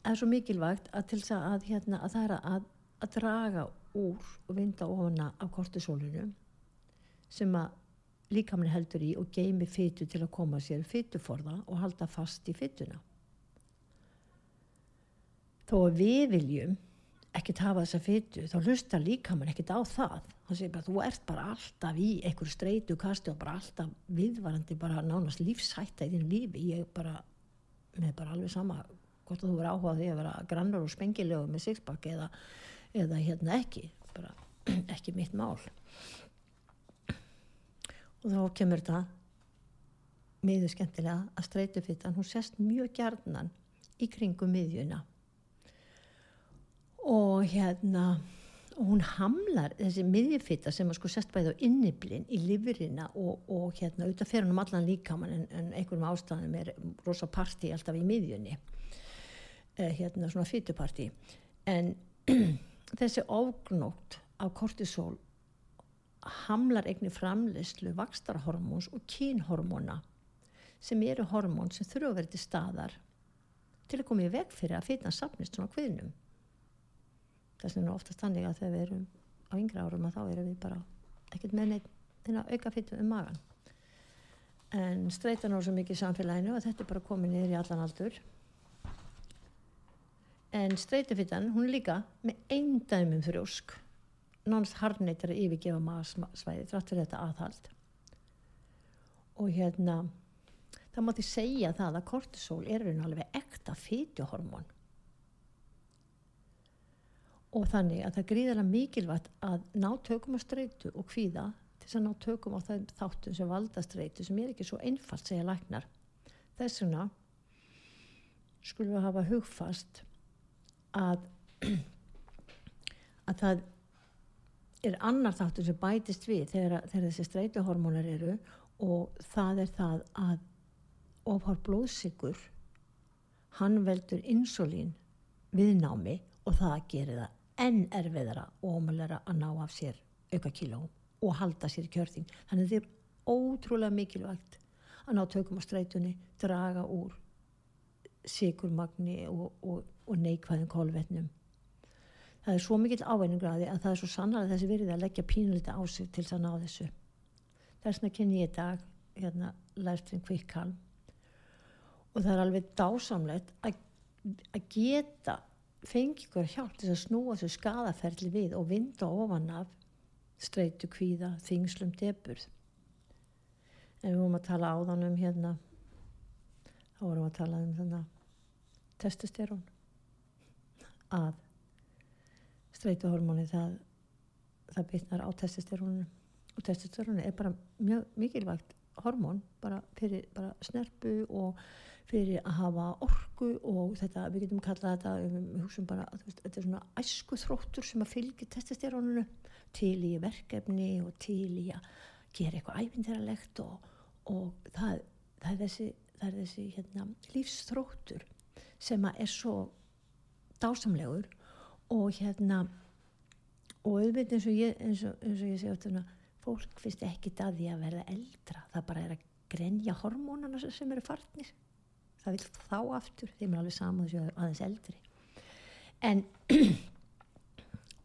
er svo mikilvægt að til þess að, hérna, að það er að, að draga úr og vinda ofana af kortisólinu sem að líkamni heldur í og geimi fytu til að koma sér fytuforða og halda fast í fytuna. Þó að við viljum ekkert hafa þessa fytu þá hlustar líkamann ekkert á það. Hann segir bara þú ert bara alltaf í einhverju streitu kastu og bara alltaf viðvarandi bara nánast lífshætta í þínu lífi. Ég bara, með bara alveg sama hvort þú verður áhugað því að vera grannar og spengilegu með sixpack eða, eða hérna ekki bara <clears throat> ekki mitt mál. Og þá kemur þetta miður skemmtilega að streytufittan hún sest mjög gjarnan í kringum miðjuna. Og hérna og hún hamlar þessi miðjufitta sem að sko sest bæði á inniblinn í livrina og, og hérna auðvitað fer hann um allan líkamann en, en einhverjum ástæðanum er rosa parti alltaf í miðjunni. Eh, hérna svona fytuparti en <clears throat> þessi ofgnótt af kortisol hamlar eigni framleyslu vakstarhormóns og kínhormóna sem eru hormón sem þurfa að vera til staðar til að koma í veg fyrir að fitna sapnist svona kviðnum. Þess vegna oftast þannig að þegar við erum á yngra árum að þá erum við bara ekkert með neitt auka fittum um magan en streytan á svo mikið samfélaginu að þetta er bara komið niður í allan aldur en streytufittan hún líka með einn dæmum þrjósk. Nánast harneitar að yfirgefa maðursvæði þrátt fyrir þetta aðhald. Og hérna það mátti segja það að kortisol er raun og alveg ekta fítjuhormón og þannig að það gríðarlega mikilvægt að ná tökum á streytu og hvíða til þess að ná tökum á þeim þáttum sem valda streytu sem er ekki svo einfalt segja læknar. Þess vegna skulum við hafa hugfast að að það er annar þáttur sem bætist við þegar, þegar þessi streytuhormónar eru og það er það að ofhár blóðsikur hann veldur insulín viðnámi og það gerir það enn erfiðara og ómælera að ná af sér auka kíló og halda sér í kjörþing þannig þetta er ótrúlega mikilvægt að ná tökum á streytunni draga úr sigurmagni og, og, og neikvæðin kólvetnum. Það er svo mikill ávæningraði að það er svo sannlega þessi virði að leggja pínulita á sig til það ná þessu. Þess vegna kynni ég í dag hérna Læftin Kvikkalm og það er alveg dásamlegt að, að geta fengi ykkur hjálp til að snúa þessu skadaferli við og vinda ofan af streitu kvíða, þingslum, deburð. En við vorum að tala áðan um hérna, þá vorum við að tala um þannig að testosterón að streytuhormóni það, það bytnar á testosterónu og testosteroni er bara mjög mikilvægt hormón bara fyrir bara snerpu og fyrir að hafa orku og þetta, við getum kallað þetta við hugsaum bara, veist, þetta er svona æsku þróttur sem að fylgja testosterónunu til í verkefni og til í að gera eitthvað æfindiralegt og, og það, það er þessi, það er þessi hérna, lífsþróttur sem að er svo dásamlegur og hérna og auðvitað eins og ég, eins og, eins og ég sé áttuna, fólk finnst ekki að því að verða eldra, það bara er að grenja hormónana sem eru farnir. Það vil þá aftur. Þeim er alveg saman þessu aðeins eldri. En <clears throat>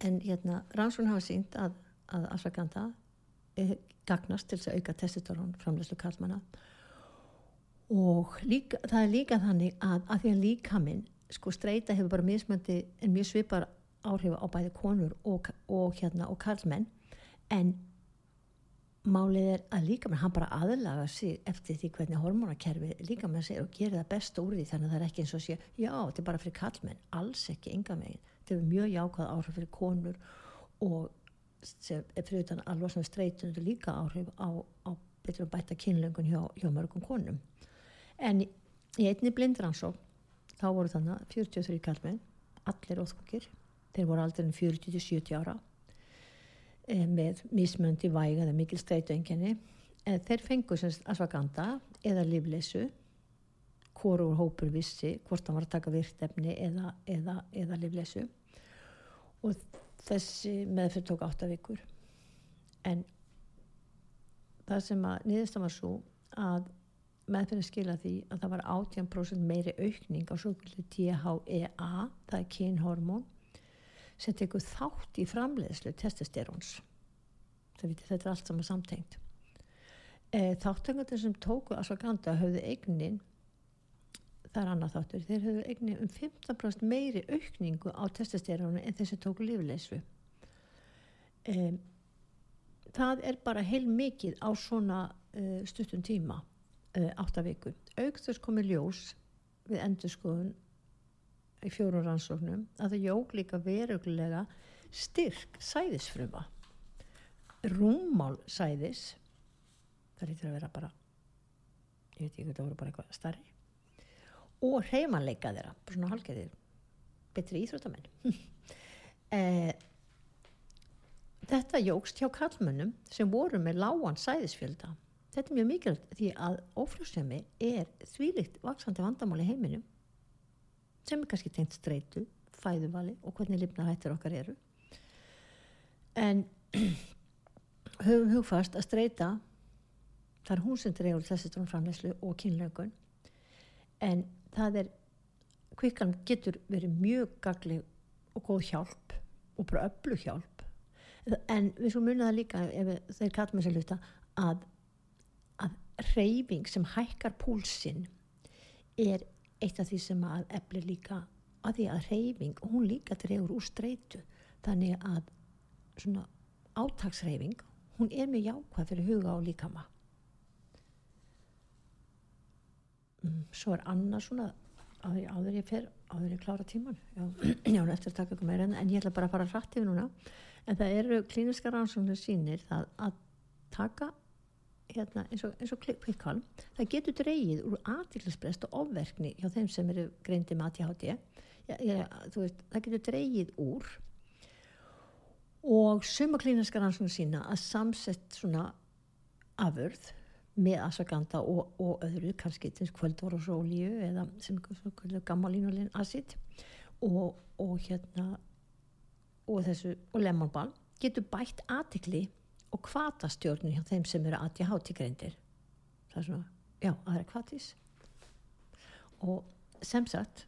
en hérna rannsókn hafa sínt að, að asfaganda eh, gagnast til þess að auka testosterón framlegslu kallmanna og líka, það er líka þannig að að því að líkaminn sko streyta hefur bara mismöndi en mjög svipar áhrif á bæði konur og, og hérna og karlmenn. En málið er að líka með hann bara aðlaga sig eftir því hvernig hormonakerfi líka með sig og gera það best úr því þannig að það er ekki eins og sé já þetta er bara fyrir karlmenn, alls ekki enga megin þetta er mjög jákvæð áhrif fyrir konur og sem fyrir utan að losna streytun þetta er líka áhrif á, á betur að bæta kynlöngun hjá, hjá mörgum konum. En í einni blindransók þá voru þannig 43 karlmenn allir óþkokir þeir voru aldrei 40-70 ára e, með mismöndi væg eða mikil streytuenginni e, þeir fengu semst asfaganda eða livleysu hvorur hópur vissi hvort það var að taka virtefni eða, eða, eða livleysu og þessi meðferð tók átta vikur. En það sem að niðursta var svo að meðferðin skila því að það var 18% meiri aukning á svo kvöldu THEA það er kynhormón sem tekur þátt í framleiðslu testosteróns þetta er allt saman samtengt. E, þáttengarnir sem tóku asfaganda höfðu eignin það er annað þáttur þeir höfðu eignin um 15% meiri aukningu á testosterónu en þessi tóku lífleyslu e, það er bara heil mikið á svona e, stuttum tíma áttavíku aukþurs komi ljós við endurskoðun í fjórun rannsóknum að það jók líka verulega styrk sæðisfruma. Rúmmál sæðis það lítur að vera bara ég veit ekki það voru bara eitthvað starri og reymanleika þeirra bara svona halgeðir betri íþróttamenn. <laughs> Eh, þetta jógst hjá kallmönnum sem voru með lágan sæðisfjölda þetta er mjög mikilvægt því að ófljósemi er þvílikt vaksandi vandamál í heiminum sem er kannski tengt streitu, fæðuvali og hvernig lifnarhættir okkar eru. En <clears throat> höfum hugfast að streita það er hún sem dregur þessi strónframleyslu og kynlaugun en það er kvikkan getur verið mjög gagli og góð hjálp og bara öllu hjálp. En við svo munum það líka ef þeir kallum luta að, að reyfing sem hækkar púlsinn er eitt af því sem að eflir líka að því að reyfing hún líka drefur úr streitu. Þannig að svona átagsreyfing hún er mjög jákvæð fyrir huga og líkama. Mm, svo er annars svona áður, áður ég fer áður ég klára tíman já, <clears throat> já eftir að taka ykkur meira en, en ég ætla bara að fara hrætt yfir núna. En það eru klíniska rannsóknir sínir að taka hérna, eins og, og kvikkalm það getur dreyið úr aðtilsprest og ofverkni hjá þeim sem eru greindi með ATHD það getur dreyið úr og suma klíniska rannsóknir sína að samsett svona afurð með asaganda og, og öðru kannski kvöldvorosólíu eða sem gammalínulín acid og, og hérna og þessu og lemonball getur bætt aðtikli og kvatastjórnum hjá þeim sem eru ADHD greindir. Það er svona, já, er kvatis og sem sagt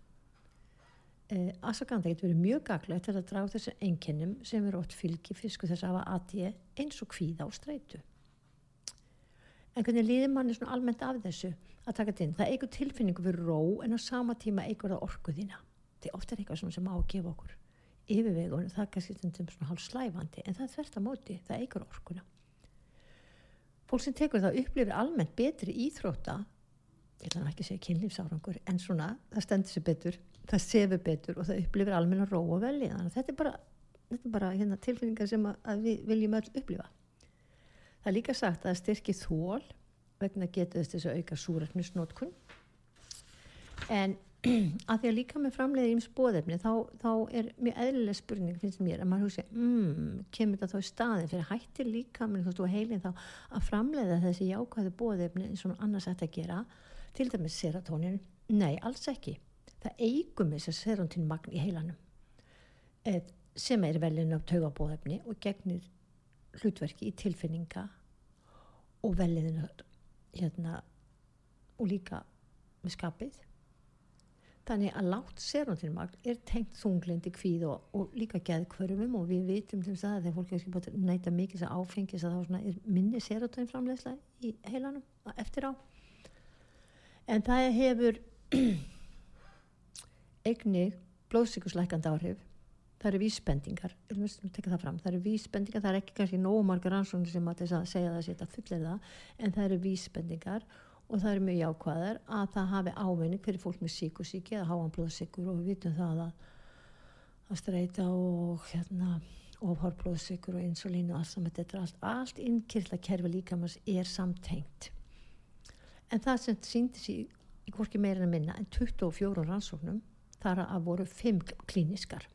eh, asaganda getur verið mjög gaglegt til að draga þessu enginnum sem eru ótt fylgi fisku þess að hafa AD eins og kvíða og streitu. En hvernig líður manni svona almennt af þessu að taka þetta inn, það eigur tilfinningu fyrir ró en á sama tíma eigur það orku þína. Þetta er ofta eitthvað sem á að gefa okkur yfirvegun, það er kannski stundum svona hálf slæfandi en það er þvert að móti, það eigur orkuna. Fólk sem tekur það upplifir almennt betri íþrótta ég ætla ekki að segja kynlífsárangur en svona, það stendur sér betur það sefur betur og það upplifir almenna ró og velji, þannig að þetta er bara, þetta er bara hérna, tilfinningar sem að, að við viljum öll upplifa. Það er líka sagt að styrki þól vegna getur þess að auka súrefnisnótkun en <clears throat> að því að líka með framleiði íms bóðefni þá, þá er mjög eðlileg spurning finnst mér að maður hugsa mmm, kemur þetta þá í staðin fyrir hættir líka með þú heilin þá að framleiða þessi jákvæðu bóðefni eins og annars ætti að gera til dæmis serotonin? Nei, alls ekki. Það eigum þess að serotonin magn í heilanum eh, sem er velin á taugabóðefni og gegnir hlutverki í tilfinninga og veliðinu hérna og líka með skapið þannig að látt serótinmagn er tengt þunglindi kvíð og, og líka geðkvörfum og við vitum til þess að þegar fólk er ekki búin að næta mikið að áfengis að þá er minni serótinframlegsla í heilanum eftir á. En það hefur <clears throat> eigni blóðsíkusleikand áhrif. Það eru vísbendingar. Það eru vísbendingar, það er ekki kannski nómargar ansóknir sem að segja það setja fullir það en það eru vísbendingar og það er mjög jákvæðar að það hafi ávinning fyrir fólk með síkusíki eða háan blóðsikur og við vitum það að, að streyta og hérna ofhórblóðsikur og insulín og allt saman þetta allt, allt innkirla kerfi líkamans er samtengt. En það sem síndis í, í hvorki meira en minna en 24 rannsóknum þar að voru 5 klíniskar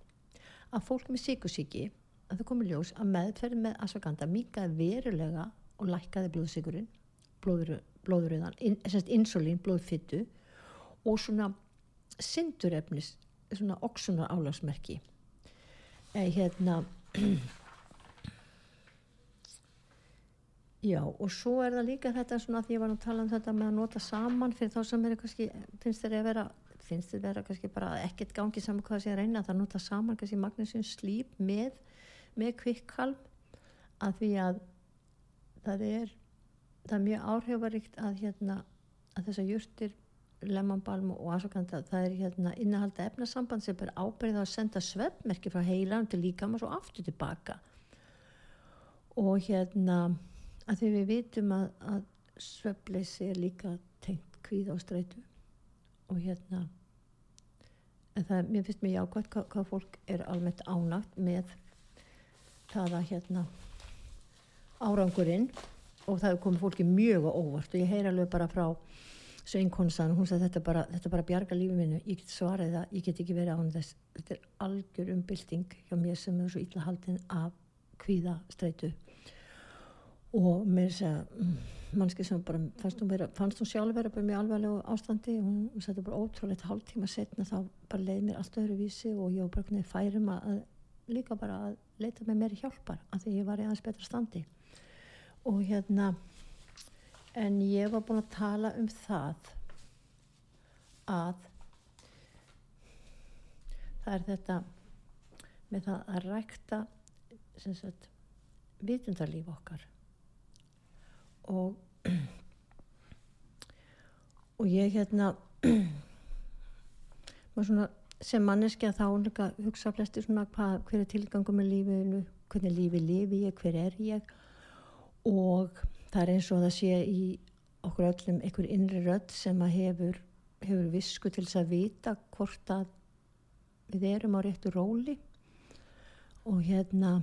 að fólk með síkusíki að það komi ljós að meðferði með asfaganda mikaði verulega og lækkaði blóðsikurinn blóður blóðuröðan, in, insulín, blóðfittu og svona syndurefnis, svona oksunar álagsmerki eða hérna <clears throat> já og svo er það líka þetta svona því ég var að tala um þetta með að nota saman fyrir þá sem er kannski finnst þeir að vera finnst þeir að vera kannski bara ekkert gangi saman hvað sé að reyna það nota saman kannski magnísum slíp með með kvikkalm að því að það er það er mjög áhrifaríkt að, hérna, að þessar júrtir lemanbalm og aðsokanda það er hérna, innahalda efnasamband sem er ábyrðið að senda sveppmerki frá heilan til líkam og aftur tilbaka. Og hérna að því við vitum að, að sveppleysi er líka tengt kvíð á streitu. Og hérna en það er, mér finnst mér jákvæmt hvað, hvað fólk er almennt ánagt með það að hérna árangurinn og það kom fólki mjög óvart. Og ég heyr alveg bara frá söngkonsan, hún sagði þetta bara, þetta bara bjarga lífið minnu, ég get svarið það. Ég get ekki verið án þess, þetta er algjör umbylting hjá mér sem er svo illa haldin af kvíða streitu. Og mér segja mm, mannski sem bara fannst hún, vera, fannst hún sjálf vera bara mjög alveg ástandi. Og hún sagði bara ótrúlega hálf tíma setna þá bara leiði mér allt öðru vísi og ég var bara færum að líka bara að leita með mér hjálpar að því ég var í aðeins betra standi og hérna en ég var búin að tala um það að það er þetta með það að rækta sagt, vitundarlíf okkar. Og og ég hérna svona, sem manneski að þá hugsa flesti svona hvað, hver er tilgangum með lífinu hvernig lífi lifi ég, hver er ég og það er eins og það sé í okkur öllum einhver innri rödd sem að hefur, hefur visku til þess að vita hvort að við erum á réttu róli. Og hérna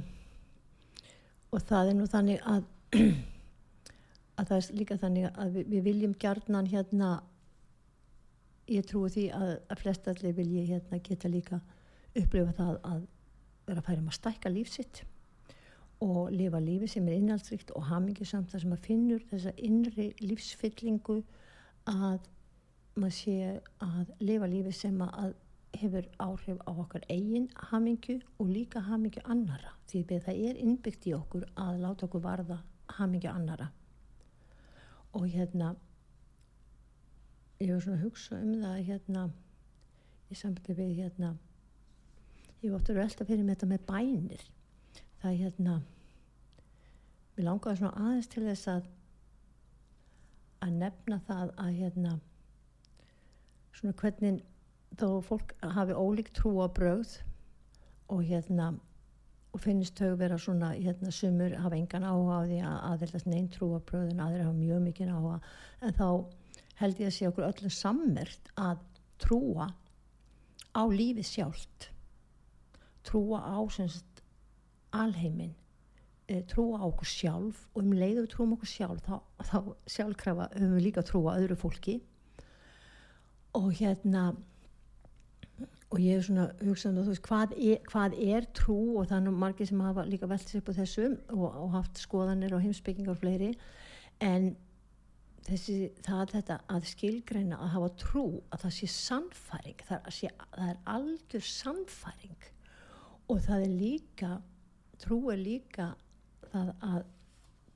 og það er nú þannig að <clears throat> að það er líka þannig að við, við viljum gjarnan hérna ég trúi því að, að flest allir vilji hérna geta líka upplifa það að vera að færa um að stækka lífsitt og lifa lífi sem er innhaldsrikt og hamingisamt þar sem maður finnur þessa innri lífsfyllingu að maður sé að lifa lífi sem að hefur áhrif á okkar eigin hamingju og líka hamingju annara því að það er innbyggt í okkur að láta okkur varða hamingju annara og hérna ég var svona að hugsa um það hérna í sambandi við hérna ég var ofta að velta fyrir mig þetta með bænir það hérna Mér langaði svona aðeins til þess að að nefna það að hérna svona hvernig þó fólk hafi ólík trú á brauð og hérna og finnist þau vera svona hérna sumur hafa engan áhuga á því að aðeins neinn trú á brauð en aðeins hafa mjög mikið áhuga. En þá held ég að sé okkur öllum sammert að trúa á lífið sjálft. Trúa á semst alheiminn e, trúa á okkur sjálf og um leiðu við trúum okkur sjálf þá, þá sjálfkrafa höfum við líka trúa öðru fólki. Og hérna og ég hef svona hugsað um veist, hvað, er, hvað er trú? Og nú margir sem hafa líka velt sér på þessu og, og haft skoðanir og heimsbyggingar fleiri. En þessi, það þetta að skilgreina að hafa trú að það sé sannfæring það sé, það er algjör sannfæring. Og það er líka trú er líka það að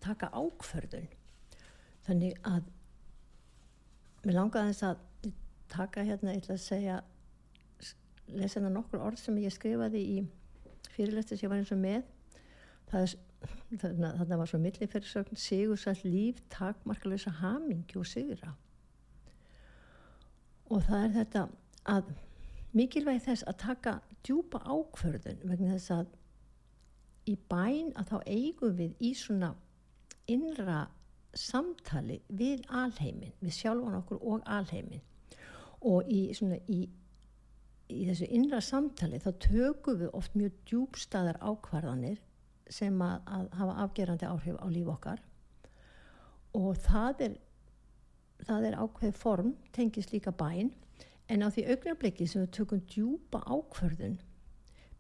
taka ákförðun þannig að mér langaði þess að taka hérna, ég ætla að segja lesa hérna nokkur orð sem ég skrifaði í fyrirlæstis ég var eins og með. Það er, <laughs> þarna var svo milliferðsögn sigursall líf, takmarkalösa hamingi og sigra. Og það er þetta að mikilvægi þess að taka djúpa ákverðun vegna þess að í bæn að þá eigum við í svona innra samtali við alheimin, við sjálfan okkur og alheimin og í, svona, í, í þessu innra samtali þá tökum við oft mjög djúbstæðar ákvarðanir sem að, að hafa afgerandi áhrif á líf okkar. Og það er, það er ákveð form, tengis líka bæn en á því augnarblikki sem við tökum djúpa ákvarðun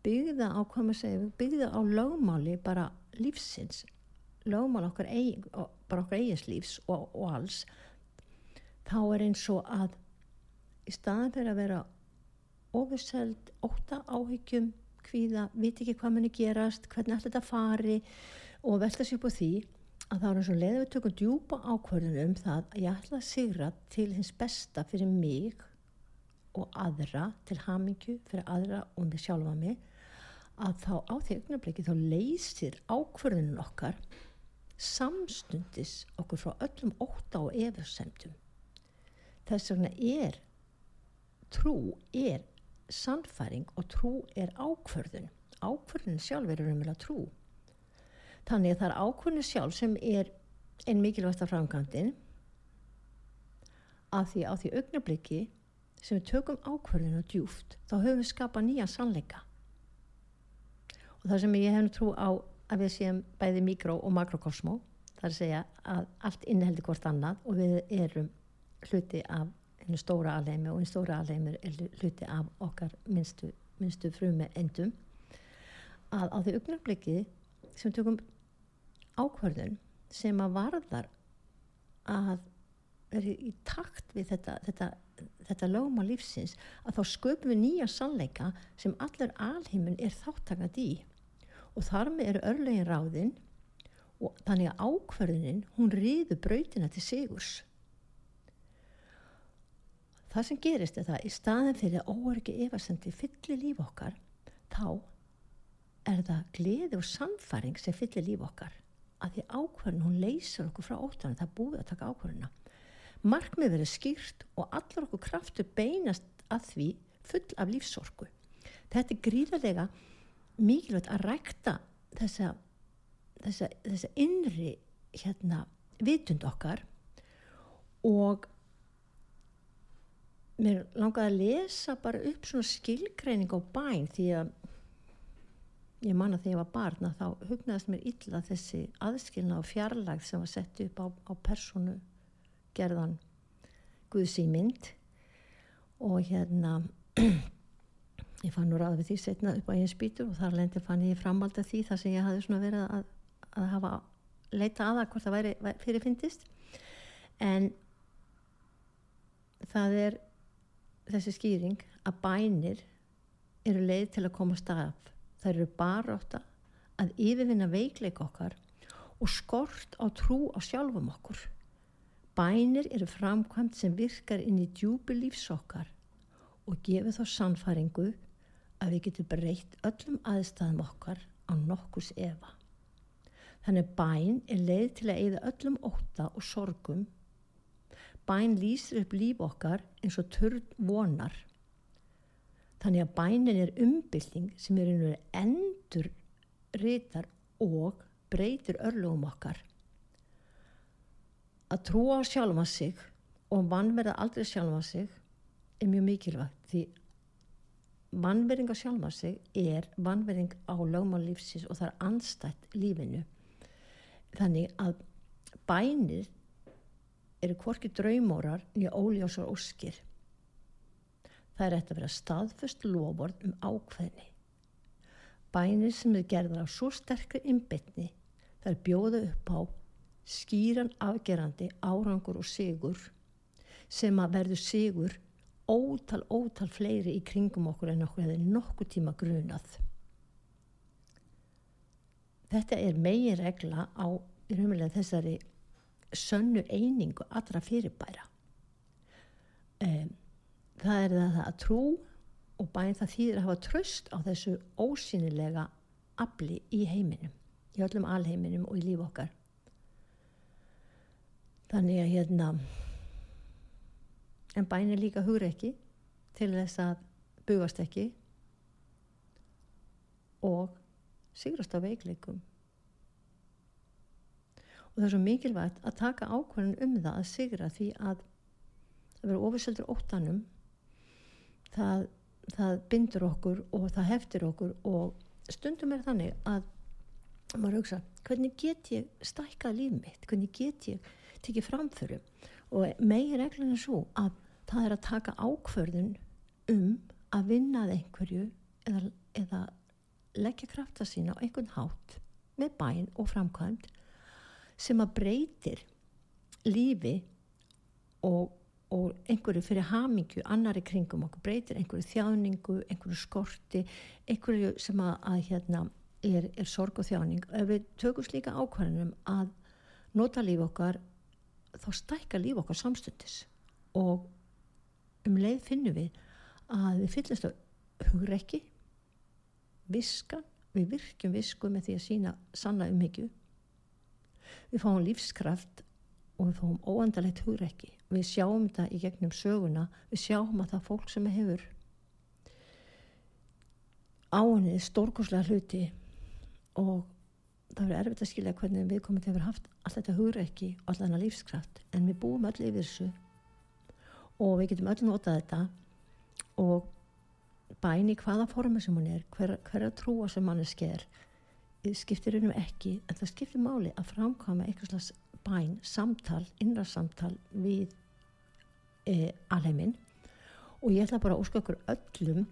byggða á, hvað maður segir, byggða á lögmáli bara lífsins lögmál okkar, eig, okkar eigins lífs og, og alls þá er eins og að í staðan fyrir að vera ofiseld, óta áhyggjum hvíða, viti ekki hvað muni gerast hvernig allir þetta fari og velta sér på því að það er eins og leðið við tökum djúpa ákvörðunum um það að ég ætla að sigra til hins besta fyrir mig og aðra til hamingju fyrir aðra og mig sjálfa mig að þá á því augnabliki þá leysir ákvörðunum okkar samstundis okkur frá öllum óta og efursemtum þess vegna er trú er sannfæring og trú er ákvörðun. Ákvörðun sjálf er umvel að trú. Þannig að það er ákvörðun sjálf sem er einn mikilvægt af framkvæmdin. Að því á því augnabliki sem við tökum ákvörðun og djúft þá höfum við skapað nýja sannleika og það sem ég hef trú á að við séum bæði mikró og makrokosmó það er að segja að allt innheldi hvort annað og við erum hluti af hennu stóra alheimi og hennu stóra alheimir er hluti af okkar minnstu, minnstu frume endum að á því augnarblikki sem tökum ákvarðun sem að varðar að vera í takt við þetta, þetta, þetta lögum á lífsins að þá sköpum við nýja sannleika sem allar alheimin er þáttakað í. Og þar með eru örlegin ráðinn og þannig að ákvarðunin hún riður brautina til sigurs. Það sem gerist er það í staðin fyrir óergi efasendi fyllir líf okkar þá er það gleði og samfæring sem fyllir líf okkar að því ákvarðin hún leysur okkur frá óttan það búið að taka ákvarðina markmið verið skýrt og allar okkur kraftur beinast að því full af lífsorku. Þetta er gríðarlega mikilvægt að rækta þessa, þessa, þessa innri hérna vitund okkar. Og mér langaði að lesa bara upp svona skilgreining á bæn því að ég manna þegar ég var barna þá hugnaðist mér illa þessi aðskilna og fjarlægð sem var sett upp á, á personu gerðan Guðs í mynd og hérna <clears throat> ég fann nú ráð við því setna upp á einn spýtur og þar lendi fann ég framvalda því þar sem ég hafi svona verið að, að hafa leita aða hvort það væri fyrirfindist en það er þessi skýring að bænir eru leið til að komast af. Það eru baróta að yfirvinna veikleik okkar og skort á trú á sjálfum okkur bænir eru framkvæmt sem virkar inn í djúbi lífs okkar og gefur þá sannfaringu að við getum breytt öllum aðstæðum okkar á nokkus efa þannig bæn er leið til að eigða öllum óta og sorgum bæn lýsir upp líf okkar eins og törn vonar. Þannig að bænin er umbylting sem er einhverju endur rítar og breytir örlugum okkar. Að trúa sjálfa sig og vannverða aldrei sjálfa sig er mjög mikilvægt því vannverðing á sjálfa sig er vannverðing á lögmál lífsins og það er anstætt lífinu. Þannig að bænir eru hvorki draumórar nýja óljósar óskir. Það er eftir að vera staðfust loford um ákveðni. Bænir sem er gerðar á svo sterkri innbytni það er bjóða upp á skýran afgerandi árangur og sigur sem að verður sigur ótal, ótal fleiri í kringum okkur en okkur hefði nokkuð tíma grunað. Þetta er megin regla á þessari sönnu einingu allra fyrirbæra. Um, það er það að trú og bæn það þýðir að hafa tröst á þessu ósynilega afli í heiminum, í öllum alheiminum og í líf okkar. Þannig að hérna en bæn er líka hugur ekki til þess að bugast ekki og sigrast á veikleikum. Og það er svo mikilvægt að taka ákvörðin um það að sigra því að það verður ofiseldur óttanum. Það, það bindur okkur og það heftir okkur og stundum er þannig að maður hugsa hvernig get ég stækkað líf mitt? Hvernig get ég tekið framföru og megin reglun er svo að það er að taka ákvörðun um að vinnað einhverju eða, eða leggja krafta sína á einhvern hátt með bæn og framkvæmt sem að breytir lífi og, og einhverju fyrir hamingju annari kringum okkur, breytir einhverju þjáningu, einhverju skorti einhverju sem að, að hérna er, er sorg og þjáning. Ef við tökum slíka ákvörðunum að nota líf okkar þá stækka líf okkar samstundis. Og um leið finnum við að við fyllast á hugrekki viskan, við virkjum visku með því að sína sanna umhyggju. Við fáum lífskraft og við fáum óandalegt hugrekki. Við sjáum þetta í gegnum söguna við sjáum að það fólk sem hefur ánið stórkoslega hluti og það verður erfitt að skilja hvernig við komum til að vera haft alltaf þetta hugrekki og alltaf þennan lífskraft en við búum öll yfir þessu. Og við getum öll notað þetta og bæni hvaða forma sem hún er hver, hverja trúa sem manneski er skiptir einum ekki en það skiptir máli að framkvæma eitthvað slags bæn, samtal, innra samtal við e, alheiminn. Og ég ætla bara að óska okkur öllum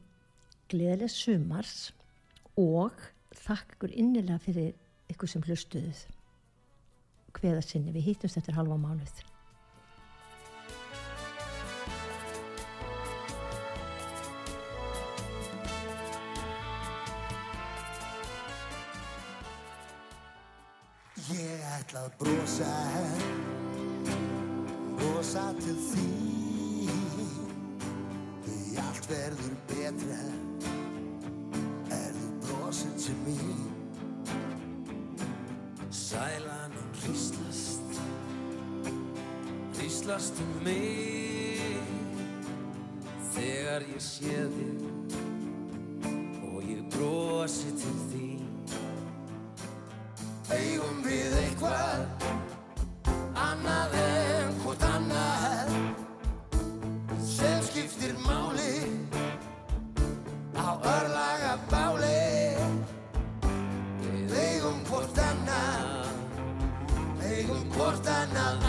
gleðileg sumars og þakk ykkur innilega fyrir ykkur sem hlustuðuð hveða sinni, við hýttumst eftir halva mánuð. Ég ætla að brosa brosa til því því allt verður betra er þú brosið til mér Sælan og hríslast hríslast um mig. Þegar ég sé þig og ég brosi til því eigum hvort